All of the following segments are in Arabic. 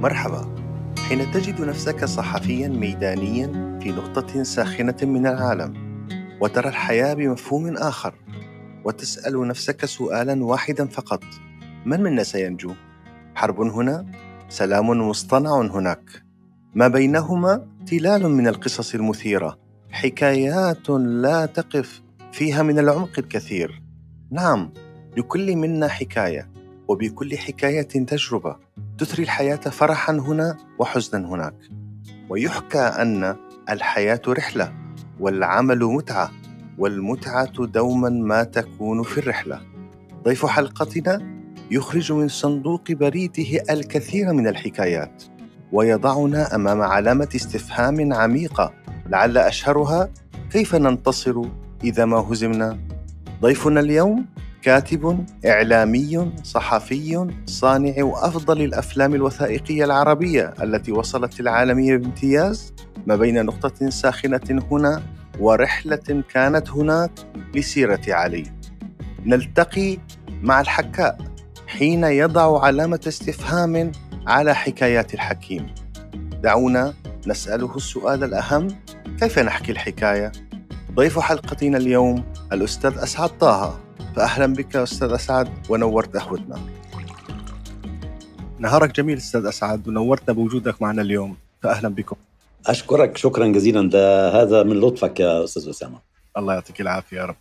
مرحبا. حين تجد نفسك صحفيا ميدانيا في نقطة ساخنة من العالم وترى الحياة بمفهوم آخر وتسأل نفسك سؤالا واحدا فقط من منا سينجو؟ حرب هنا؟ سلام مصطنع هناك. ما بينهما؟ تلال من القصص المثيرة. حكايات لا تقف فيها من العمق الكثير. نعم لكل منا حكاية. وبكل حكاية تجربة تثري الحياة فرحا هنا وحزنا هناك. ويحكى أن الحياة رحلة والعمل متعة والمتعة دوما ما تكون في الرحلة. ضيف حلقتنا يخرج من صندوق بريده الكثير من الحكايات ويضعنا أمام علامة استفهام عميقة لعل أشهرها كيف ننتصر إذا ما هزمنا. ضيفنا اليوم كاتب إعلامي صحفي صانع أفضل الأفلام الوثائقية العربية التي وصلت العالمية بامتياز ما بين نقطة ساخنة هنا ورحلة كانت هناك لسيرة علي. نلتقي مع الحكاء حين يضع علامة استفهام على حكايات الحكيم. دعونا نسأله السؤال الأهم كيف نحكي الحكاية؟ ضيف حلقتنا اليوم الأستاذ أسعد طه. فأهلا بك أستاذ أسعد ونورت قهوتنا. نهارك جميل أستاذ أسعد ونورتنا بوجودك معنا اليوم فأهلا بكم. أشكرك شكرا جزيلا. ده هذا من لطفك يا أستاذ أسامة. الله يعطيك العافية يا رب.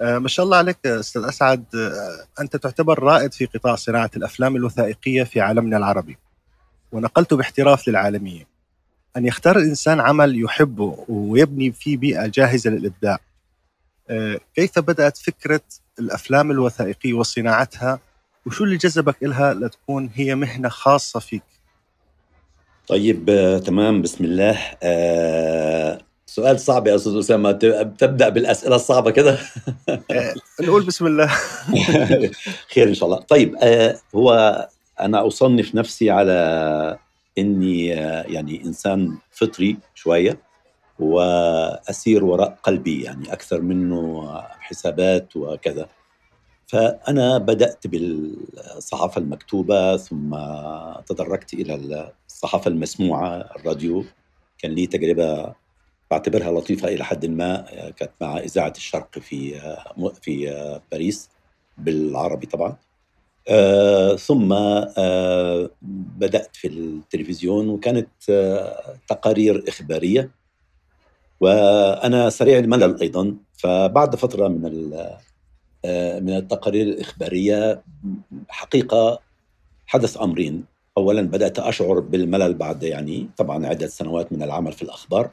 آه ما شاء الله عليك أستاذ أسعد. آه أنت تعتبر رائد في قطاع صناعة الأفلام الوثائقية في عالمنا العربي ونقلت باحتراف للعالمية أن يختار الإنسان عمل يحبه ويبني فيه بيئة جاهزة للإبداع. آه كيف بدأت فكرة الأفلام الوثائقية وصناعتها وشو اللي جذبك إلها لتكون هي مهنة خاصة فيك؟ طيب آه، تمام بسم الله. آه، سؤال صعب يا أستاذ أسامة. تبدأ بالأسئلة الصعبة كده؟ آه، نقول بسم الله. خير إن شاء الله. طيب آه، هو أنا أصنف نفسي على إني آه، يعني إنسان فطري شوية. وأسير وراء قلبي يعني أكثر منه حسابات وكذا. فأنا بدأت بالصحافة المكتوبة ثم تدرجت إلى الصحافة المسموعة الراديو. كان لي تجربة بعتبرها لطيفة إلى حد ما كانت مع إذاعة الشرق في في باريس بالعربي طبعا. آه ثم آه بدأت في التلفزيون وكانت آه تقارير إخبارية. وأنا سريع الملل أيضا. فبعد فترة من آه، من التقارير الإخبارية حقيقة حدث أمرين. اولا بدأت أشعر بالملل بعد يعني طبعا عدة سنوات من العمل في الأخبار.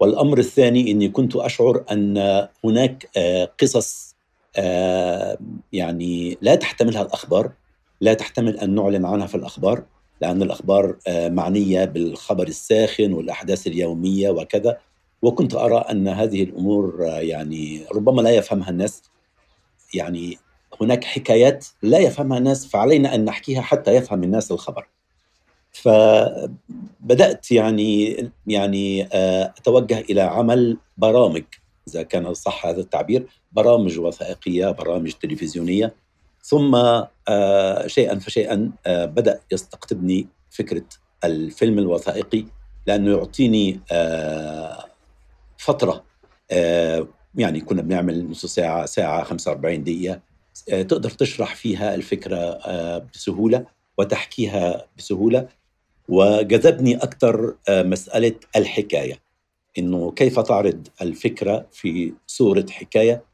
والأمر الثاني إني كنت أشعر أن هناك آه، قصص آه، يعني لا تحتملها الأخبار لا تحتمل أن نعلن عنها في الأخبار لأن الأخبار معنية بالخبر الساخن والأحداث اليومية وكذا. وكنت أرى أن هذه الأمور يعني ربما لا يفهمها الناس يعني هناك حكايات لا يفهمها الناس فعلينا أن نحكيها حتى يفهم الناس الخبر. فبدأت يعني يعني آه، أتوجه إلى عمل برامج إذا كان صح هذا التعبير برامج وثائقية برامج تلفزيونية ثم آه، شيئا فشيئا آه، بدأ يستقطبني فكرة الفيلم الوثائقي لأنه يعطيني فترة. آه، يعني كنا بنعمل نص ساعة ساعة 45 دقيقة. آه، تقدر تشرح فيها الفكرة آه، بسهولة وتحكيها بسهولة. وجذبني أكثر مسألة الحكاية. إنه كيف تعرض الفكرة في صورة حكاية؟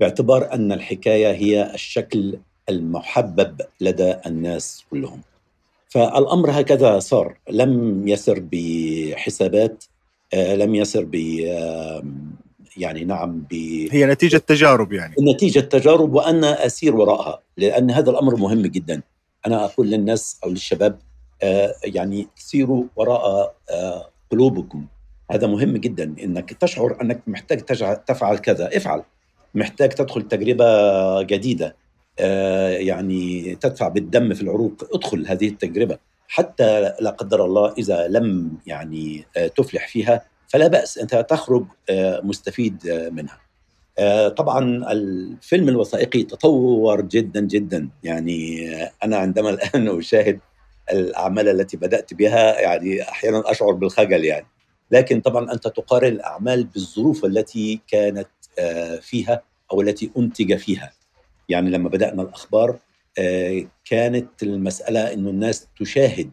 باعتبار أن الحكاية هي الشكل المحبب لدى الناس كلهم. فالأمر هكذا صار. لم يسر بحسابات لم يسر ب يعني نعم ب هي نتيجة تجارب يعني. نتيجة تجارب وأنا أسير وراءها لأن هذا الأمر مهم جدا. أنا أقول للناس أو للشباب آه، يعني سيروا وراء آه، قلوبكم. هذا مهم جدا إنك تشعر أنك محتاج تفعل كذا. افعل. محتاج تدخل تجربة جديدة. يعني تدفع بالدم في العروق. ادخل هذه التجربة. حتى لا قدر الله إذا لم يعني آه، تفلح فيها فلا بأس أنت تخرج آه، مستفيد آه، منها. طبعا الفيلم الوثائقي تطور جدا جدا. يعني أنا عندما الآن أشاهد الأعمال التي بدأت بها يعني أحيانا أشعر بالخجل يعني. لكن طبعا أنت تقارن الأعمال بالظروف التي كانت فيها أو التي أنتج فيها. يعني لما بدأنا الأخبار كانت المسألة إنه الناس تشاهد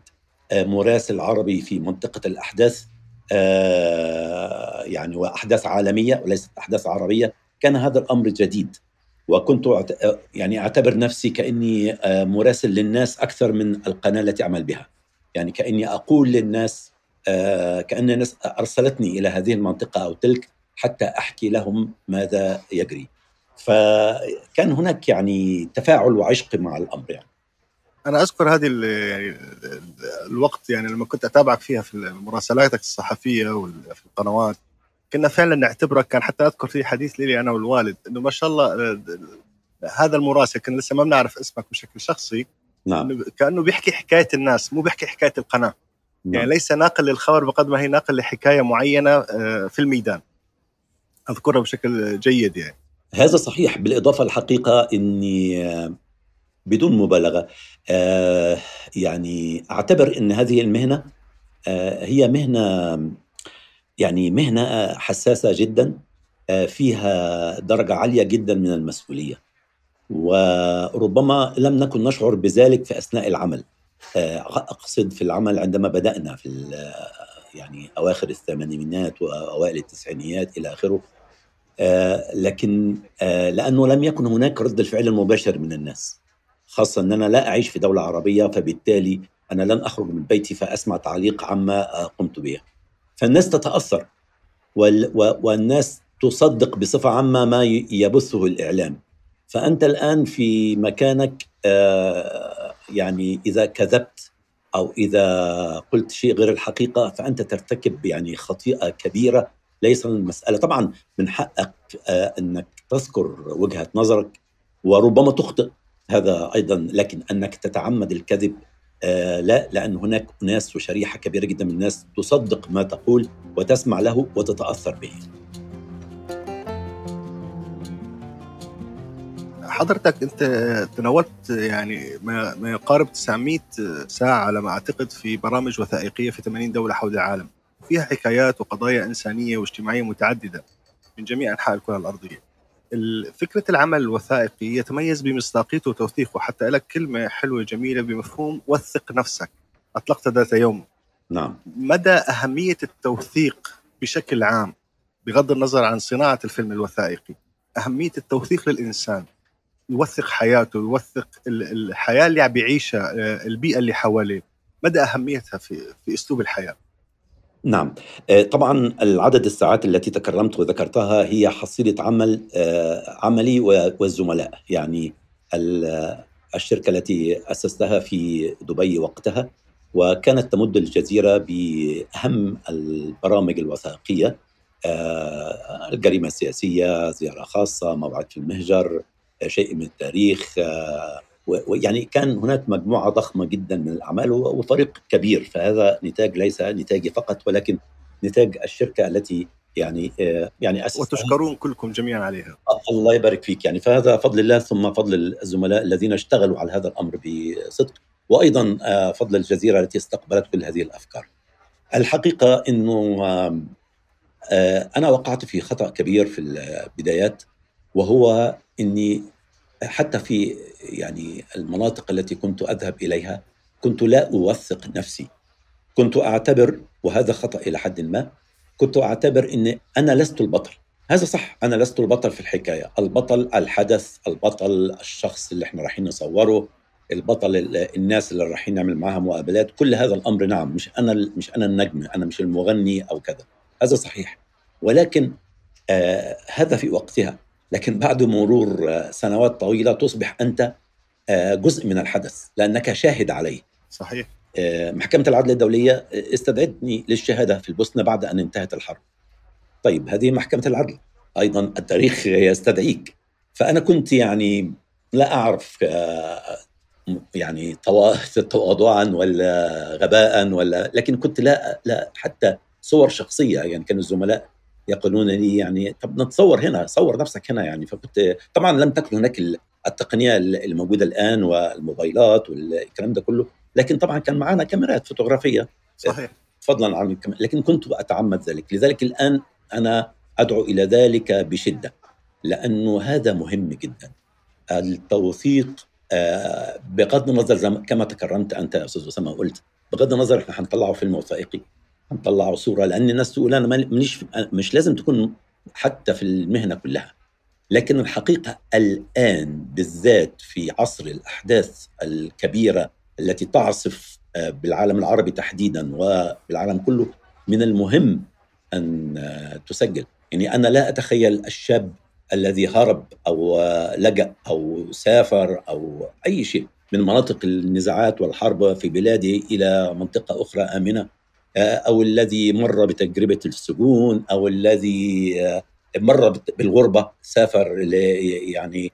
آه، مراسل عربي في منطقة الأحداث يعني واحداث عالمية وليست أحداث عربية. كان هذا الأمر جديد. وكنت يعني أعتبر نفسي كأني مراسل للناس أكثر من القناة التي أعمل بها. يعني كأني أقول للناس كأن الناس أرسلتني إلى هذه المنطقة أو تلك حتى أحكي لهم ماذا يجري. فكان هناك يعني تفاعل وعشق مع الأمر يعني. أنا أذكر هذه يعني الوقت يعني لما كنت أتابعك فيها في مراسلاتك الصحفية وفي القنوات كنا فعلا نعتبرك كان حتى أذكر في حديث لي أنا والوالد إنه ما شاء الله هذا المراسل كنا لسه ما بنعرف اسمك بشكل شخصي نعم. كأنه بيحكي حكاية الناس مو بيحكي حكاية القناة. نعم. يعني ليس ناقل للخبر بقدر ما هي ناقل لحكاية معينة آه، في الميدان. أذكرها بشكل جيد يعني. هذا صحيح بالإضافة الحقيقة إني آه، بدون مبالغة آه، يعني أعتبر إن هذه المهنة هي مهنة يعني مهنة حساسة جدا فيها درجة عالية جدا من المسؤولية. وربما لم نكن نشعر بذلك في أثناء العمل. أقصد في العمل عندما بدأنا في يعني أواخر الثمانينات وأوائل التسعينيات إلى آخره. آه، لكن آه، لأنه لم يكن هناك رد الفعل المباشر من الناس خاصة أن أنا لا أعيش في دولة عربية فبالتالي أنا لن أخرج من بيتي فأسمع تعليق عما قمت به. فالناس تتأثر والناس تصدق بصفة عامة ما يبثه الإعلام. فأنت الآن في مكانك آه، يعني إذا كذبت أو إذا قلت شيء غير الحقيقة فأنت ترتكب يعني خطيئة كبيرة ليس المساله طبعا من حقك آه، أنك تذكر وجهة نظرك وربما تخطئ هذا أيضا لكن أنك تتعمد الكذب آه لا لأن هناك ناس وشريحة كبيرة جدا من الناس تصدق ما تقول وتسمع له وتتأثر به. حضرتك أنت تناولت يعني ما يقارب 900 ساعة على ما أعتقد في برامج وثائقية في 80 دولة حول العالم فيها حكايات وقضايا إنسانية واجتماعية متعددة من جميع أنحاء الكرة الأرضية. فكرة العمل الوثائقي يتميز بمصداقيته وتوثيقه. حتى لك كلمة حلوة جميلة بمفهوم وثق نفسك أطلقت ذات يوم. نعم. مدى أهمية التوثيق بشكل عام بغض النظر عن صناعة الفيلم الوثائقي؟ أهمية التوثيق للإنسان. يوثق حياته يوثق الحياة اللي عم بيعيشها آه، البيئة اللي حواليه. مدى أهميتها في في أسلوب الحياة؟ نعم. آه، طبعا العدد الساعات التي تكرمت وذكرتها هي حصيلة عمل آه، عملي والزملاء يعني الشركة التي أسستها في دبي وقتها وكانت تمد الجزيرة بأهم البرامج الوثائقية الجريمة السياسية زيارة خاصة موعد في المهجر شيء من التاريخ آه، ويعني كان هناك مجموعة ضخمة جدا من الأعمال وفريق كبير فهذا نتاج ليس نتاجي فقط ولكن نتاج الشركة التي يعني آه، يعني أسستها وتشكرون كلكم جميعا عليها. الله يبارك فيك. يعني فهذا فضل الله ثم فضل الزملاء الذين اشتغلوا على هذا الأمر بصدق وأيضا آه، فضل الجزيرة التي استقبلت كل هذه الأفكار. الحقيقة أنه أنا وقعت في خطأ كبير في البدايات وهو إني حتى في يعني المناطق التي كنت أذهب إليها كنت لا أوثق نفسي. كنت أعتبر وهذا خطأ إلى حد ما كنت أعتبر اني أنا لست البطل. هذا صح أنا لست البطل في الحكاية. البطل الحدث البطل الشخص اللي إحنا رايحين نصوره البطل الناس اللي رايحين نعمل معاها مقابلات. كل هذا الأمر نعم مش أنا مش أنا النجم أنا مش المغني أو كذا. هذا صحيح. ولكن آه هذا في وقتها. لكن بعد مرور آه، سنوات طويلة تصبح أنت آه، جزء من الحدث لأنك شاهد عليه. صحيح. آه، محكمة العدل الدولية استدعتني للشهادة في البوسنة بعد أن انتهت الحرب. طيب هذه محكمة العدل. أيضا التاريخ يستدعيك. فأنا كنت يعني لا أعرف يعني تواضعا ولا غباء ولا لكن كنت لا لا حتى صور شخصية يعني كانوا الزملاء يقولون لي يعني طب نتصور هنا صور نفسك هنا يعني. فكنت طبعا لم تكن هناك التقنية الموجودة الآن والموبايلات والكلام ده كله لكن طبعا كان معنا كاميرات فوتوغرافية. صحيح. فضلا عن. لكن كنت أتعمد ذلك. لذلك الآن أنا أدعو إلى ذلك بشدة لأنه هذا مهم جدا. التوثيق آه، بغض النظر كما تكرمت أنت يا أستاذ أسامة قلت بغض النظر إحنا حنطلعه فيلم وثائقي. حنطلعه صورة لأن الناس تقول أنا مش مش لازم تكون حتى في المهنة كلها. لكن الحقيقة الآن بالذات في عصر الأحداث الكبيرة التي تعصف آه، بالعالم العربي تحديدا وبالعالم كله من المهم أن آه، تسجل. يعني أنا لا أتخيل الشاب الذي هرب أو لجأ أو سافر أو أي شيء من مناطق النزاعات والحرب في بلاده إلى منطقة أخرى آمنة. أو الذي مر بتجربة السجون أو الذي مر بالغربة سافر يعني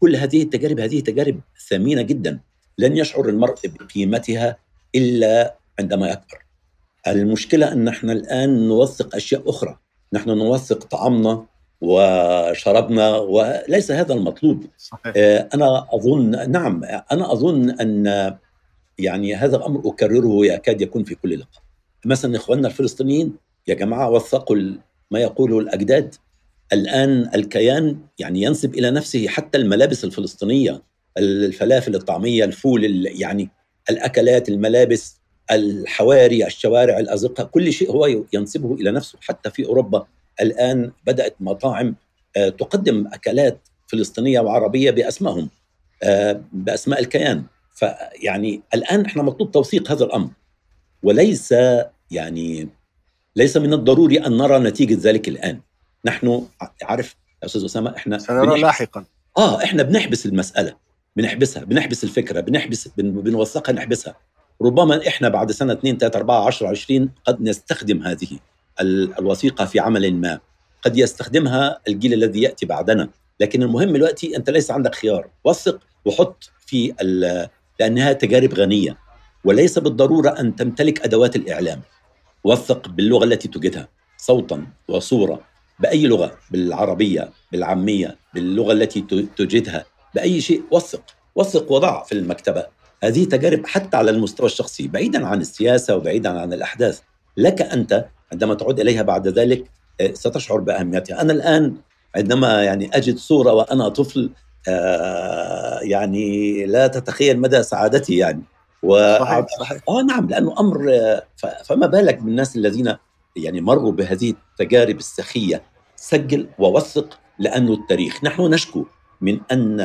كل هذه التجارب هذه تجارب ثمينة جدا. لن يشعر المرء بقيمتها إلا عندما يكبر. المشكلة أن إحنا الآن نوثق أشياء أخرى. نحن نوثق طعامنا وشربنا وليس هذا المطلوب. صحيح. آه، أنا أظن نعم أنا أظن أن يعني هذا الأمر أكرره يكاد يكون في كل لقاء. مثلا إخواننا الفلسطينيين يا جماعة وثقوا ما يقوله الأجداد. الآن الكيان يعني ينسب إلى نفسه حتى الملابس الفلسطينية الفلافل الطعمية الفول يعني الأكلات الملابس الحواري الشوارع الأزقة كل شيء هو ينسبه إلى نفسه. حتى في أوروبا الآن بدأت مطاعم آه، تقدم أكلات فلسطينية وعربية بأسمائهم آه، بأسماء الكيان. فيعني الآن إحنا مطلوب توثيق هذا الأمر. وليس يعني ليس من الضروري أن نرى نتيجة ذلك الآن. نحن عارف يا أستاذ أسامة إحنا سنرى لاحقا. آه إحنا بنحبس المسألة بنحبسها بنحبس الفكرة بنحبس بنوثقها نحبسها. ربما إحنا بعد سنة 2 3 4 10 20 قد نستخدم هذه الوثيقة في عمل ما. قد يستخدمها الجيل الذي يأتي بعدنا. لكن المهم دلوقتي أنت ليس عندك خيار. وثق وحط في لأنها تجارب غنية. وليس بالضرورة أن تمتلك أدوات الإعلام. وثق باللغة التي تجدها. صوتا وصورة. بأي لغة؟ بالعربية بالعامية باللغة التي تجدها. بأي شيء؟ وثق. وثق وضع في المكتبة. هذه تجارب حتى على المستوى الشخصي بعيدا عن السياسة وبعيدا عن الأحداث. لك أنت عندما تعود إليها بعد ذلك آه، ستشعر بأهميتها. أنا الآن عندما يعني أجد صورة وأنا طفل آه يعني لا تتخيل مدى سعادتي يعني. و... صحيح صحيح. آه نعم لأنه أمر آه، فما بالك بالناس الذين يعني مروا بهذه التجارب السخية؟ سجل ووثق لأنه التاريخ. نحن نشكو من أن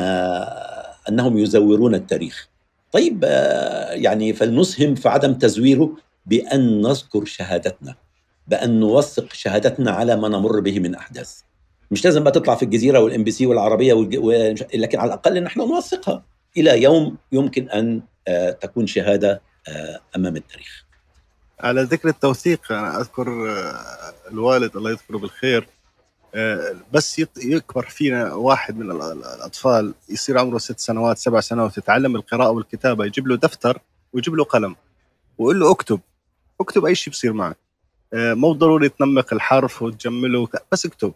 أنهم يزورون التاريخ. طيب آه، يعني فلنسهم في عدم تزويره بأن نذكر شهادتنا بأن نوثق شهادتنا على ما نمر به من أحداث. مش لازم بقى تطلع في الجزيرة وال MBC والعربية والج... و... لكن على الأقل نحن نوثقها. إلى يوم يمكن أن تكون شهادة آه، أمام التاريخ. على ذكر التوثيق أنا أذكر الوالد الله يذكره بالخير آه، بس يكبر فينا واحد من الأطفال يصير عمره ست سنوات سبع سنوات يتعلم القراءة والكتابة يجيب له دفتر ويجيب له قلم ويقول له اكتب اكتب أي شيء بصير معك. آه، مو ضروري تنمق الحرف وتجمله بس اكتب.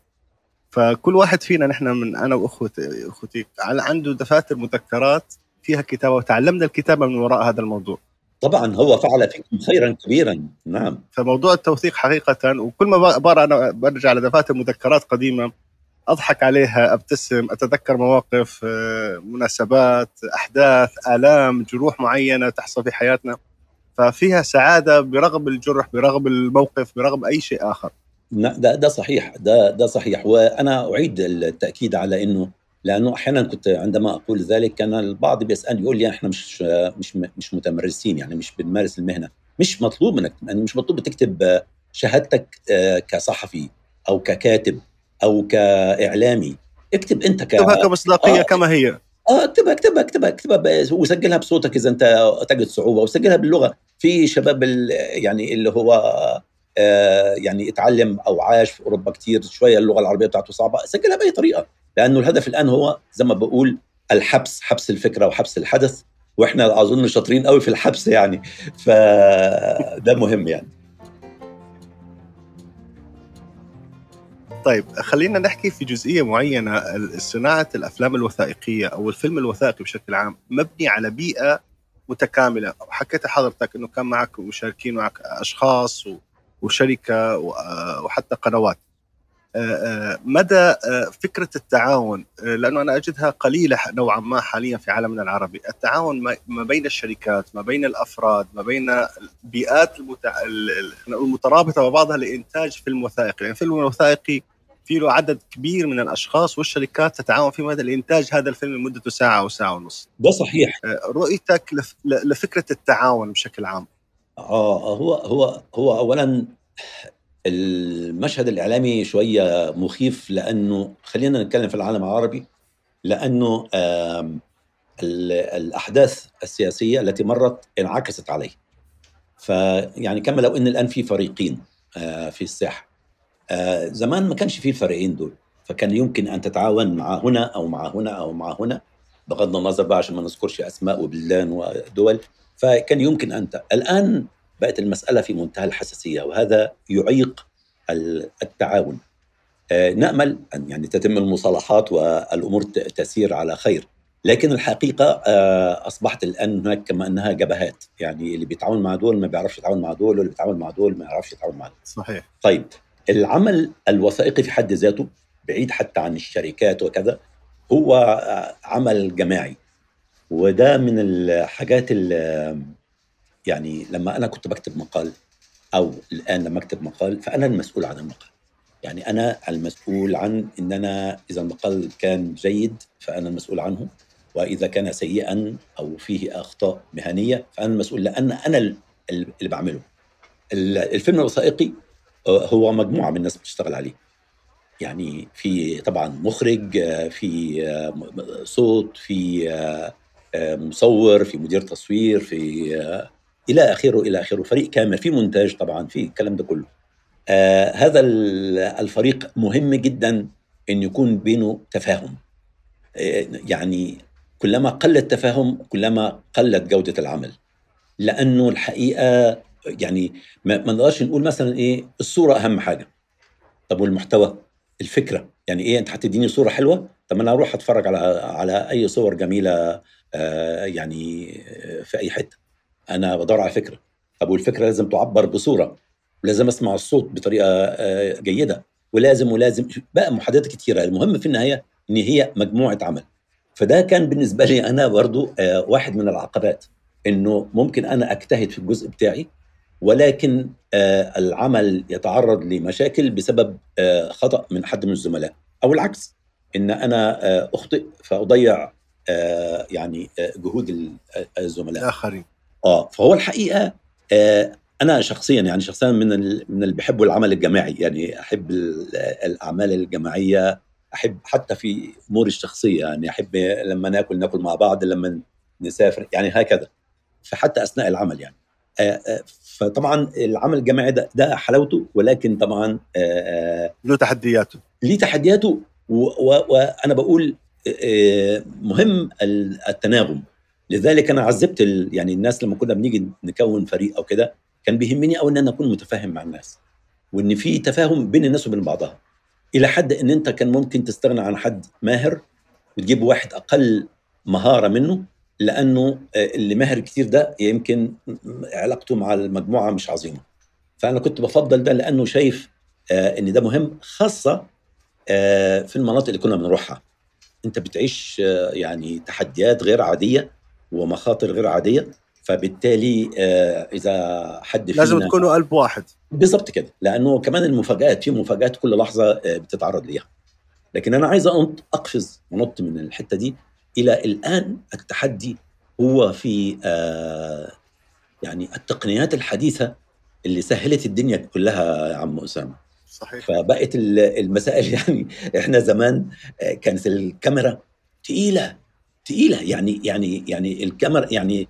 فكل واحد فينا نحن من أنا وأخوتي أخوتي عنده دفاتر مذكرات فيها كتابة وتعلمنا الكتابة من وراء هذا الموضوع. طبعا هو فعل فيكم خيرا كبيرا. نعم. فموضوع التوثيق حقيقة وكل ما بقرا أنا برجع لدفاتر مذكرات قديمة أضحك عليها أبتسم أتذكر مواقف آه، مناسبات أحداث آلام جروح معينة تحصل في حياتنا. ففيها سعادة برغم الجرح برغم الموقف برغم أي شيء آخر. ده ده صحيح ده ده صحيح. وأنا أعيد التأكيد على إنه لأنه أحيانا كنت عندما أقول ذلك كان البعض بيسألني يقول لي إحنا مش مش مش متمرسين يعني مش بنمارس المهنة. مش مطلوب منك يعني مش مطلوب تكتب شهادتك آه، كصحفي أو ككاتب أو كإعلامي. اكتب أنت ك اكتبها كمصداقية آه كما هي. آه اكتبها اكتبها اكتبها اكتبها وسجلها بصوتك إذا أنت تجد صعوبة وسجلها باللغة. في شباب يعني اللي هو يعني اتعلم أو عاش في أوروبا كتير شوية اللغة العربية بتاعته صعبة سجلها بأي طريقة لأنه الهدف الآن هو زي ما بقول الحبس حبس الفكرة وحبس الحدث وإحنا أظن شاطرين قوي في الحبس يعني فده مهم يعني. طيب خلينا نحكي في جزئية معينة صناعة الأفلام الوثائقية أو الفيلم الوثائقي بشكل عام مبني على بيئة متكاملة. وحكيت حضرتك إنه كان معك مشاركين معك أشخاص وشركة وحتى قنوات مدى فكرة التعاون لأنه أنا أجدها قليلة نوعا ما حاليا في عالمنا العربي، التعاون ما بين الشركات، ما بين الأفراد، ما بين البيئات المترابطه مع بعضها لإنتاج فيلم وثائقي، يعني الفيلم الوثائقي في له عدد كبير من الأشخاص والشركات تتعاون في مدى لإنتاج هذا الفيلم مدته ساعة أو ساعة ونص. ده صحيح. رؤيتك لفكرة التعاون بشكل عام. آه هو هو هو اولا المشهد الإعلامي شوية مخيف لأنه خلينا نتكلم في العالم العربي لأنه الأحداث السياسية التي مرت انعكست عليه. فيعني كما لو إن الآن في فريقين آه، في الساحة. آه، زمان ما كانش فيه الفريقين دول فكان يمكن أن تتعاون مع هنا أو مع هنا أو مع هنا بغض النظر بقى عشان ما نذكرش أسماء وبلدان ودول. فكان يمكن أن الآن بقت المسألة في منتهى الحساسية وهذا يعيق التعاون. آه، نأمل أن يعني تتم المصالحات والأمور تسير على خير. لكن الحقيقة آه، أصبحت الآن هناك كما أنها جبهات. يعني اللي بيتعاون مع دول ما بيعرفش يتعاون مع دول واللي بيتعاون مع دول ما يعرفش يتعاون مع دول. صحيح. طيب العمل الوثائقي في حد ذاته بعيد حتى عن الشركات وكذا هو آه، عمل جماعي. وده من الحاجات اللي يعني لما أنا كنت بكتب مقال أو الآن لما أكتب مقال فأنا المسؤول عن المقال. يعني أنا المسؤول عن إن أنا إذا المقال كان جيد فأنا المسؤول عنه وإذا كان سيئا أو فيه أخطاء مهنية فأنا المسؤول لأن أنا اللي بعمله. الفيلم الوثائقي آه، هو مجموعة من الناس بتشتغل عليه. يعني في طبعا مخرج آه، في آه، صوت في مصور في مدير تصوير في إلى آخره إلى آخره. فريق كامل في مونتاج طبعا في الكلام ده كله. آه هذا الفريق مهم جدا إن يكون بينه تفاهم. آه يعني كلما قل التفاهم كلما قلت جودة العمل. لأنه الحقيقة يعني ما نقدرش نقول مثلا إيه الصورة أهم حاجة. طب والمحتوى؟ الفكرة. يعني إيه أنت هتديني صورة حلوة؟ طب أنا أروح أتفرج على على أي صور جميلة آه يعني آه، في أي حتة. أنا بدور على فكرة. طب والفكرة لازم تعبر بصورة. ولازم أسمع الصوت بطريقة آه، جيدة. ولازم ولازم بقى محددات كتيرة. المهم في النهاية إن هي مجموعة عمل. فده كان بالنسبة لي أنا برضو واحد من العقبات. إنه ممكن أنا أجتهد في الجزء بتاعي. ولكن آه، العمل يتعرض لمشاكل بسبب خطأ من حد من الزملاء. أو العكس إن أنا أخطئ فأضيع يعني جهود الزملاء. الآخرين. آه فهو الحقيقة آه أنا شخصيا يعني شخصيا من من اللي بيحبوا العمل الجماعي. يعني أحب الأعمال الجماعية أحب حتى في أموري الشخصية. يعني أحب لما ناكل ناكل مع بعض لما نسافر يعني هكذا. فحتى أثناء العمل يعني. آه, آه، فطبعا العمل الجماعي ده, ده حلاوته ولكن طبعا آه, آه، له تحدياته ليه تحدياته وأنا بقول مهم التناغم لذلك أنا عذبت. يعني الناس لما كنا بنيجي نكون فريق أو كده كان بيهمني قوي إن أنا أكون متفاهم مع الناس وإن في تفاهم بين الناس وبين بعضها إلى حد إن أنت كان ممكن تستغنى عن حد ماهر وتجيب واحد أقل مهارة منه لأنه آه، اللي ماهر كتير ده يمكن علاقته مع المجموعة مش عظيمة. فأنا كنت بفضل ده لأنه شايف آه، إن ده مهم خاصة آه، في المناطق اللي كنا بنروحها. أنت بتعيش يعني تحديات غير عادية ومخاطر غير عادية فبالتالي إذا حد فينا لازم تكونوا قلب واحد. بالضبط كده. لأنه كمان المفاجآت في مفاجآت كل لحظة بتتعرض ليها. لكن أنا عايز أنط أقفز ونط من الحتة دي إلى الآن التحدي هو في آه، يعني التقنيات الحديثة اللي سهلت الدنيا كلها يا عم أسامة. صحيح. فبقت المسائل يعني إحنا زمان كانت الكاميرا تقيلة تقيلة. يعني يعني يعني الكاميرا يعني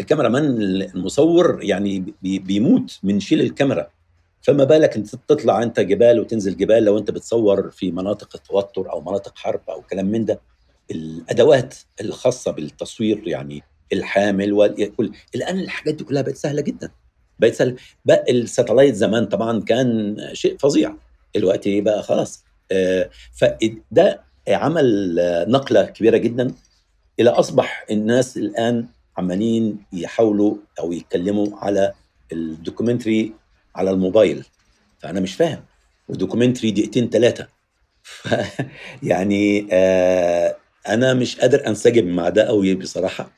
الكاميرا مان المصور يعني بيموت من شيل الكاميرا. فما بالك أنت تطلع أنت جبال وتنزل جبال لو أنت بتصور في مناطق التوتر أو مناطق حرب أو كلام من ده. الأدوات الخاصة بالتصوير يعني الحامل وكل الآن الحاجات دي كلها بقت سهلة جدا. بقت سهلة. بقى ال satellite زمان طبعا كان شيء فظيع. دلوقتي بقى خلاص. آه، فده عمل نقلة كبيرة جدا إلى أصبح الناس الآن عمالين يحاولوا أو يتكلموا على ال documentary على الموبايل. فأنا مش فاهم. و documentary دقيقتين ثلاثة يعني آه أنا مش قادر أنسجم مع ده قوي بصراحة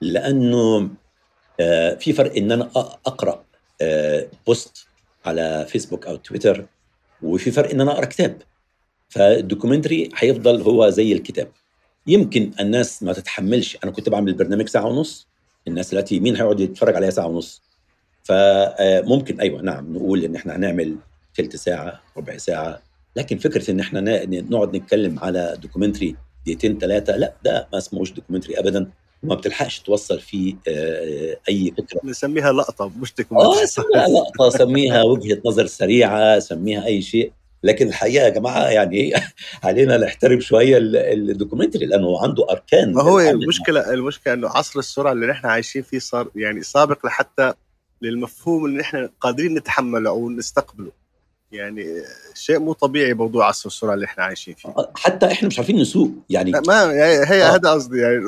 لأنه آه في فرق إن أنا أقرأ آه post على فيسبوك أو تويتر وفي فرق إن أنا أقرأ كتاب. فال documentary هيفضل هو زي الكتاب. يمكن الناس ما تتحملش أنا كنت بعمل برنامج ساعة ونص الناس دلوقتي مين هيقعد يتفرج عليها ساعة ونص؟ فممكن أيوه نعم نقول إن إحنا هنعمل ثلث ساعة ربع ساعة لكن فكرة إن إحنا نقعد نتكلم على documentary دقيقتين ثلاثة لا ده ما اسمهوش documentary ابدا وما بتلحقش توصل فيه آه، أي فكرة. نسميها لقطة مش documentary آه سميها لقطة سميها وجهة نظر سريعة سميها أي شيء. لكن الحقيقة يا جماعة يعني علينا نحترم شوية ال documentary لأنه عنده أركان ما هو المشكلة المشكلة إنه عصر السرعة اللي نحن عايشين فيه صار يعني سابق لحتى للمفهوم اللي نحن قادرين نتحمله أو نستقبله. يعني شيء مو طبيعي موضوع عصر السرعه اللي إحنا عايشين فيه حتى إحنا مش عارفين نسوق يعني ما هي آه. هذا قصدي يعني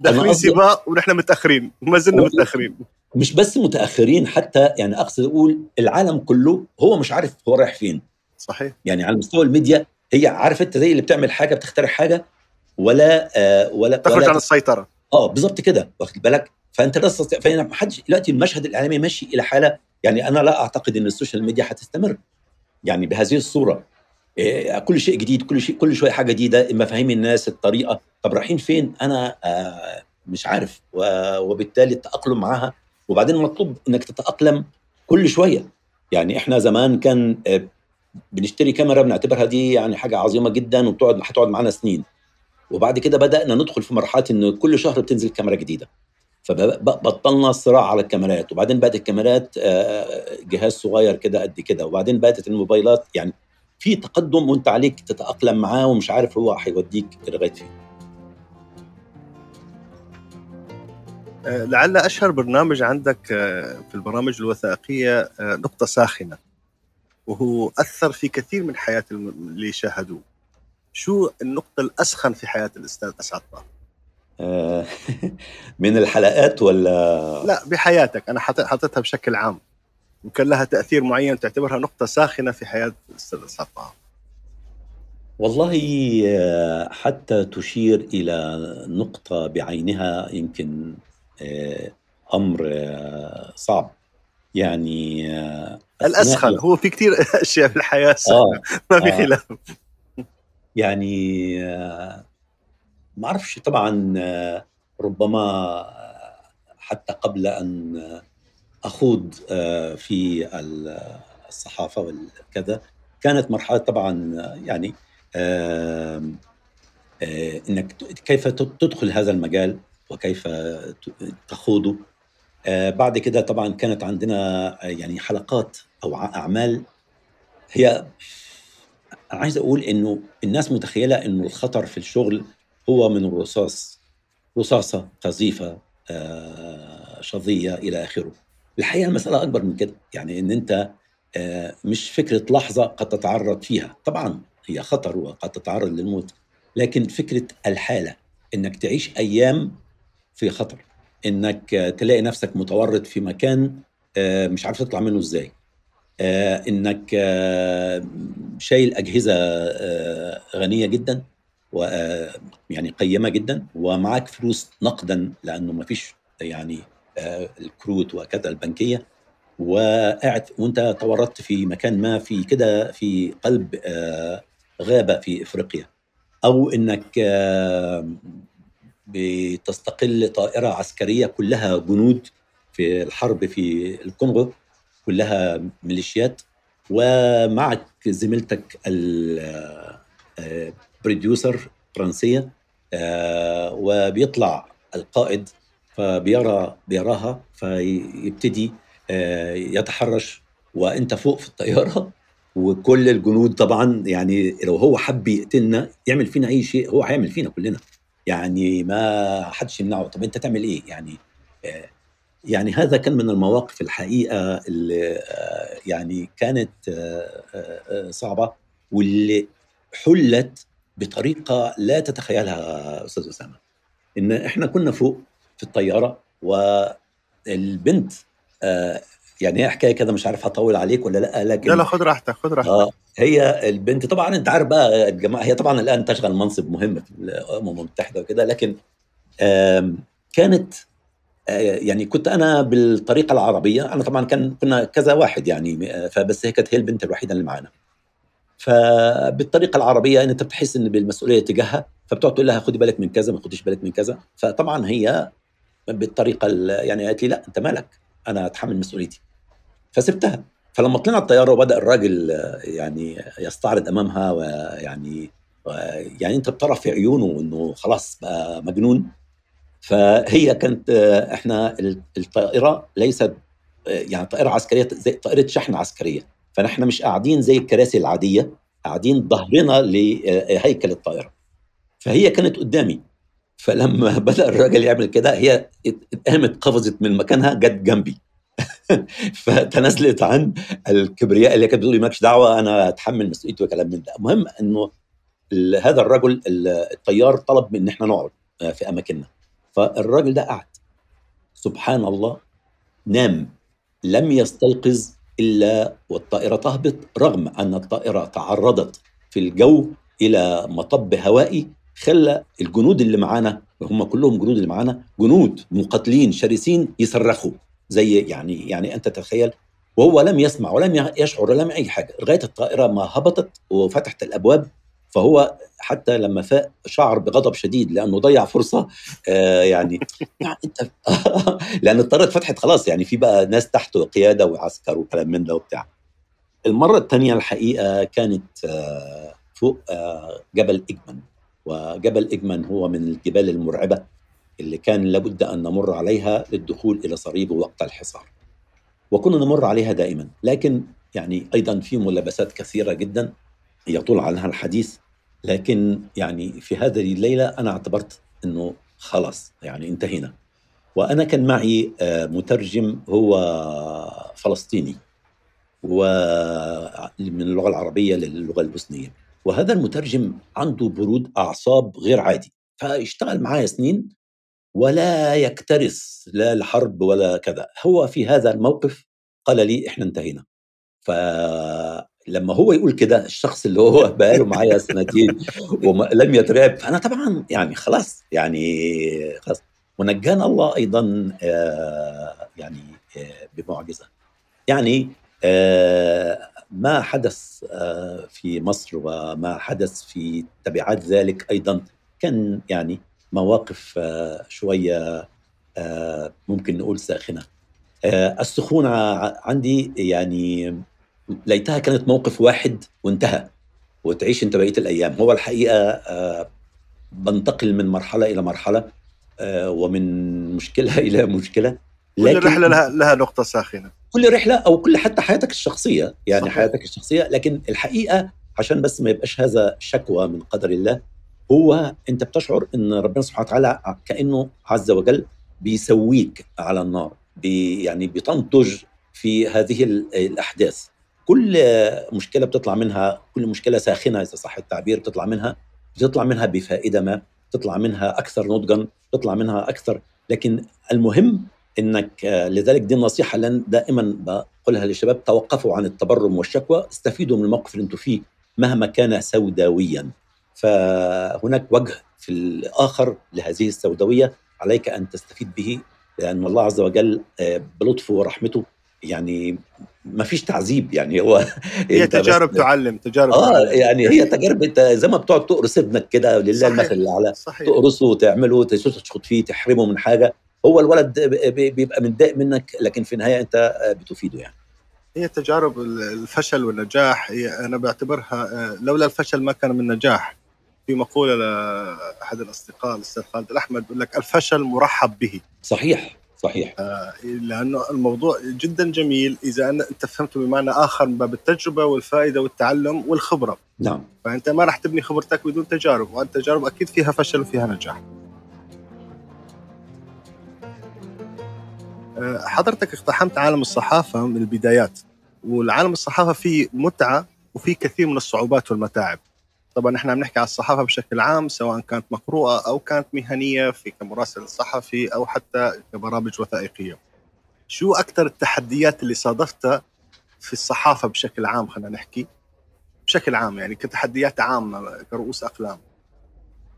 داخلين سباق ونحن متأخرين وما زلنا متأخرين. مش بس متأخرين حتى يعني أقصد أقول العالم كله هو مش عارف هو رايح فين. صحيح. يعني على مستوى الميديا هي عارف أنت زي اللي بتعمل حاجة بتخترع حاجة ولا آه ولا تخرج ولا عن السيطرة. آه بالظبط كده واخد بالك؟ فأنت لا تستطيع فما حدش دلوقتي المشهد الإعلامي ماشي إلى حالة يعني أنا لا أعتقد إن ال social media هتستمر يعني بهذه الصورة إيه كل شيء جديد كل شيء كل شوية حاجة جديدة مفاهيم الناس الطريقة. طب رايحين فين؟ أنا آه مش عارف. وبالتالي التأقلم معاها. وبعدين مطلوب إنك تتأقلم كل شوية. يعني إحنا زمان كان آه بنشتري كاميرا بنعتبرها دي يعني حاجة عظيمة جدا وبتقعد هتقعد معانا سنين. وبعد كده بدأنا ندخل في مرحلة إن كل شهر بتنزل كاميرا جديدة. فبطلنا الصراع على الكاميرات وبعدين بقت الكاميرات آه، جهاز صغير كده قد كده وبعدين بقت الموبايلات يعني في تقدم وانت عليك تتأقلم معاه ومش عارف هو هيوديك لغاية فين. آه، لعل أشهر برنامج عندك آه، في البرامج الوثائقية نقطة ساخنة وهو أثر في كثير من حياة اللي شاهدوه شو النقطة الأسخن في حياة الأستاذ أسعد طه؟ من الحلقات ولا؟ لا بحياتك. أنا حطيتها بشكل عام. وكان لها تأثير معين تعتبرها نقطة ساخنة في حياة الأستاذ طه والله آه، حتى تشير إلى نقطة بعينها يمكن آه، أمر آه، صعب. يعني الاسخن هو في كثير أشياء في الحياة آه ما في خلاف. يعني ما أعرفش طبعا ربما حتى قبل أن أخوض في الصحافة والكذا كانت مرحلة طبعا يعني إنك كيف تدخل هذا المجال وكيف تخوضه. بعد كده طبعا كانت عندنا يعني حلقات أو أعمال هي عايز أقول إنه الناس متخيلة إنه الخطر في الشغل هو من الرصاص رصاصة قذيفة آه، شظية إلى آخره. الحقيقة المسألة أكبر من كده يعني إن أنت آه، مش فكرة لحظة قد تتعرض فيها. طبعا هي خطر وقد تتعرض للموت لكن فكرة الحالة إنك تعيش أيام في خطر إنك تلاقي نفسك متورط في مكان آه، مش عارف تطلع منه إزاي إنك شايل أجهزة غنية جدا. و يعني قيمة جدا ومعاك فلوس نقدا لأنه ما فيش يعني آه، الكروت وكذا البنكية. وقاعد وأنت تورطت في مكان ما في كده في قلب آه، غابة في إفريقيا. أو إنك آه، بتستقل طائرة عسكرية كلها جنود في الحرب في الكونغو كلها ميليشيات. ومعك زميلتك بروديوسر فرنسيه آه وبيطلع القائد فبيرى بيراها فيبتدي آه يتحرش وأنت فوق في الطيارة. وكل الجنود طبعا يعني لو هو حب يقتلنا يعمل فينا أي شيء هو هيعمل فينا كلنا. يعني ما حدش يمنعه. طب أنت تعمل إيه؟ يعني آه يعني هذا كان من المواقف الحقيقة اللي يعني كانت صعبة واللي حلت بطريقة لا تتخيلها أستاذ أسامة. إن إحنا كنا فوق في الطيارة والبنت آه يعني هي حكاية كده مش عارف هطول عليك ولا لأ لكن لا لا خد راحتك خد راحتك. آه هي البنت طبعا أنت عارف بقى الجماعة هي طبعا الآن تشغل منصب مهم في الأمم المتحدة وكده لكن كانت يعني كنت أنا بالطريقة العربية أنا طبعا كان كنا كذا واحد يعني فبس هي كانت هي البنت الوحيدة اللي معانا. فبالطريقة العربية أنت بتحس إن بالمسؤولية تجاهها فبتقعد تقول لها خدي بالك من كذا ما خديش بالك من كذا. فطبعا هي بالطريقة يعني قالت لي لا أنت مالك؟ أنا أتحمل مسؤوليتي. فسبتها. فلما طلعنا الطيارة وبدأ الراجل يعني يستعرض أمامها ويعني يعني أنت بترى في عيونه إنه خلاص بقى مجنون. فهي كانت إحنا الطائرة ليست يعني طائرة عسكرية زي طائرة شحن عسكرية. فنحن مش قاعدين زي الكراسي العادية قاعدين ظهرنا لهيكل الطائرة. فهي كانت قدامي. فلما بدأ الراجل يعمل كده هي قامت قفزت من مكانها جت جنبي. فتنازلت عن الكبرياء اللي كانت بتقول مالكش دعوة أنا اتحمل مسؤوليتي وكلام من ده. المهم إنه هذا الرجل الطيار طلب من إن إحنا نقعد في أماكننا. فالراجل ده قعد. سبحان الله نام. لم يستيقظ إلا والطائرة تهبط رغم أن الطائرة تعرضت في الجو إلى مطب هوائي خلى الجنود اللي معانا هم كلهم جنود اللي معانا جنود مقاتلين شرسين يصرخوا. زي يعني يعني أنت تتخيل وهو لم يسمع ولم يشعر ولم اي حاجة. لغاية الطائرة ما هبطت وفتحت الأبواب فهو حتى لما فاق شعر بغضب شديد لأنه ضيع فرصة آه يعني, يعني انت لأن الطائره اتفتحت خلاص يعني في بقى ناس تحته قياده وعسكر وكلام من ده وبتاع. المرة الثانية الحقيقة كانت آه فوق آه جبل إجمن. وجبل إجمن هو من الجبال المرعبة اللي كان لابد أن نمر عليها للدخول إلى صريب وقت الحصار. وكنا نمر عليها دائما، لكن يعني أيضا في ملابسات كثيرة جدا يطول عنها الحديث، لكن يعني في هذه الليلة أنا اعتبرت إنه خلاص يعني انتهينا. وأنا كان معي مترجم هو فلسطيني ومن اللغة العربية للغة البوسنية. وهذا المترجم عنده برود أعصاب غير عادي فاشتغل معايا سنين ولا يكترث لا الحرب ولا كذا هو في هذا الموقف قال لي إحنا انتهينا فلما هو يقول كده الشخص اللي هو بقاله معايا سنتين ولم يترعب فانا طبعا يعني خلاص يعني خلاص. ونجانا الله أيضا يعني بمعجزة. يعني ما حدث في مصر وما حدث في تبعات ذلك أيضا. كان يعني مواقف شوية ممكن نقول ساخنة. السخونة عندي يعني ليتها كانت موقف واحد وانتهى وتعيش انت بقية الأيام. هو الحقيقة بنتقل من مرحلة إلى مرحلة ومن مشكلة إلى مشكلة. كل رحلة لها لها نقطة ساخنة. كل رحلة أو كل حتى حياتك الشخصية يعني صحيح. حياتك الشخصية. لكن الحقيقة عشان بس ما يبقاش هذا شكوى من قدر الله هو أنت بتشعر إن ربنا سبحانه وتعالى كأنه عز وجل بيسويك على النار بي يعني بتنتج في هذه الأحداث. كل مشكلة بتطلع منها كل مشكلة ساخنة إذا صح التعبير بتطلع منها بتطلع منها بفائدة ما تطلع منها أكثر نضجا تطلع منها أكثر. لكن المهم إنك لذلك دي النصيحة اللي دائما بقولها للشباب توقفوا عن التبرم والشكوى استفيدوا من الموقف اللي أنتم فيه مهما كان سوداويا. فهناك وجه في الآخر لهذه السوداوية عليك أن تستفيد به لأن الله عز وجل بلطفه ورحمته يعني ما فيش تعذيب يعني هو هي تجارب تعلم تجارب آه تعلم. يعني هي تجارب انت زي ما بتقعد تقرص ابنك كده لله. المثل الأعلى تقرصه وتعمله تشخط فيه تحرمه من حاجة هو الولد بيبقى متضايق منك لكن في النهاية انت بتفيده يعني هي تجارب الفشل والنجاح هي أنا بعتبرها لولا الفشل ما كان من نجاح في مقولة لأحد الأصدقاء الأستاذ خالد الأحمد بيقول لك الفشل مرحب به صحيح صحيح. آه لأنه الموضوع جدا جميل. إذا أنت فهمته بمعنى آخر من باب التجربة والفائدة والتعلم والخبرة. نعم. فأنت ما راح تبني خبرتك بدون تجارب والتجارب أكيد فيها فشل وفيها نجاح. حضرتك اقتحمت عالم الصحافة من البدايات والعالم الصحافة فيه متعة وفيه كثير من الصعوبات والمتاعب. طبعا إحنا عم نحكي على الصحافة بشكل عام سواء كانت مقروءة أو كانت مهنية في كمراسل صحفي أو حتى كبرامج وثائقية. شو أكثر التحديات اللي صادفتها في الصحافة بشكل عام؟ خلينا نحكي بشكل عام يعني كتحديات عامة كرؤوس أقلام.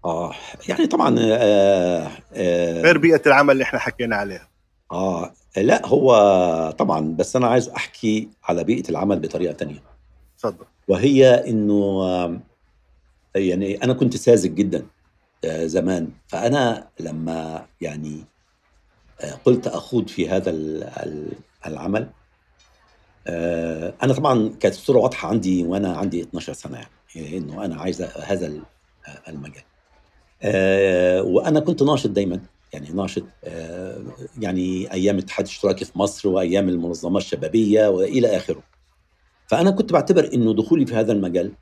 آه يعني طبعا آه آه غير بيئة العمل اللي إحنا حكينا عليها. آه لا هو طبعا بس أنا عايز أحكي على بيئة العمل بطريقة تانية. تفضل. وهي إنه يعني أنا كنت ساذج جدا آه زمان. فأنا لما يعني آه قلت أخوض في هذا العمل آه، أنا طبعا كانت الصورة واضحة عندي وأنا عندي 12 سنة يعني إنه أنا عايز هذا المجال. وأنا كنت ناشط دايما يعني ناشط يعني أيام الاتحاد الاشتراكي في مصر وأيام المنظمات الشبابية وإلى آخره. فأنا كنت بعتبر إنه دخولي في هذا المجال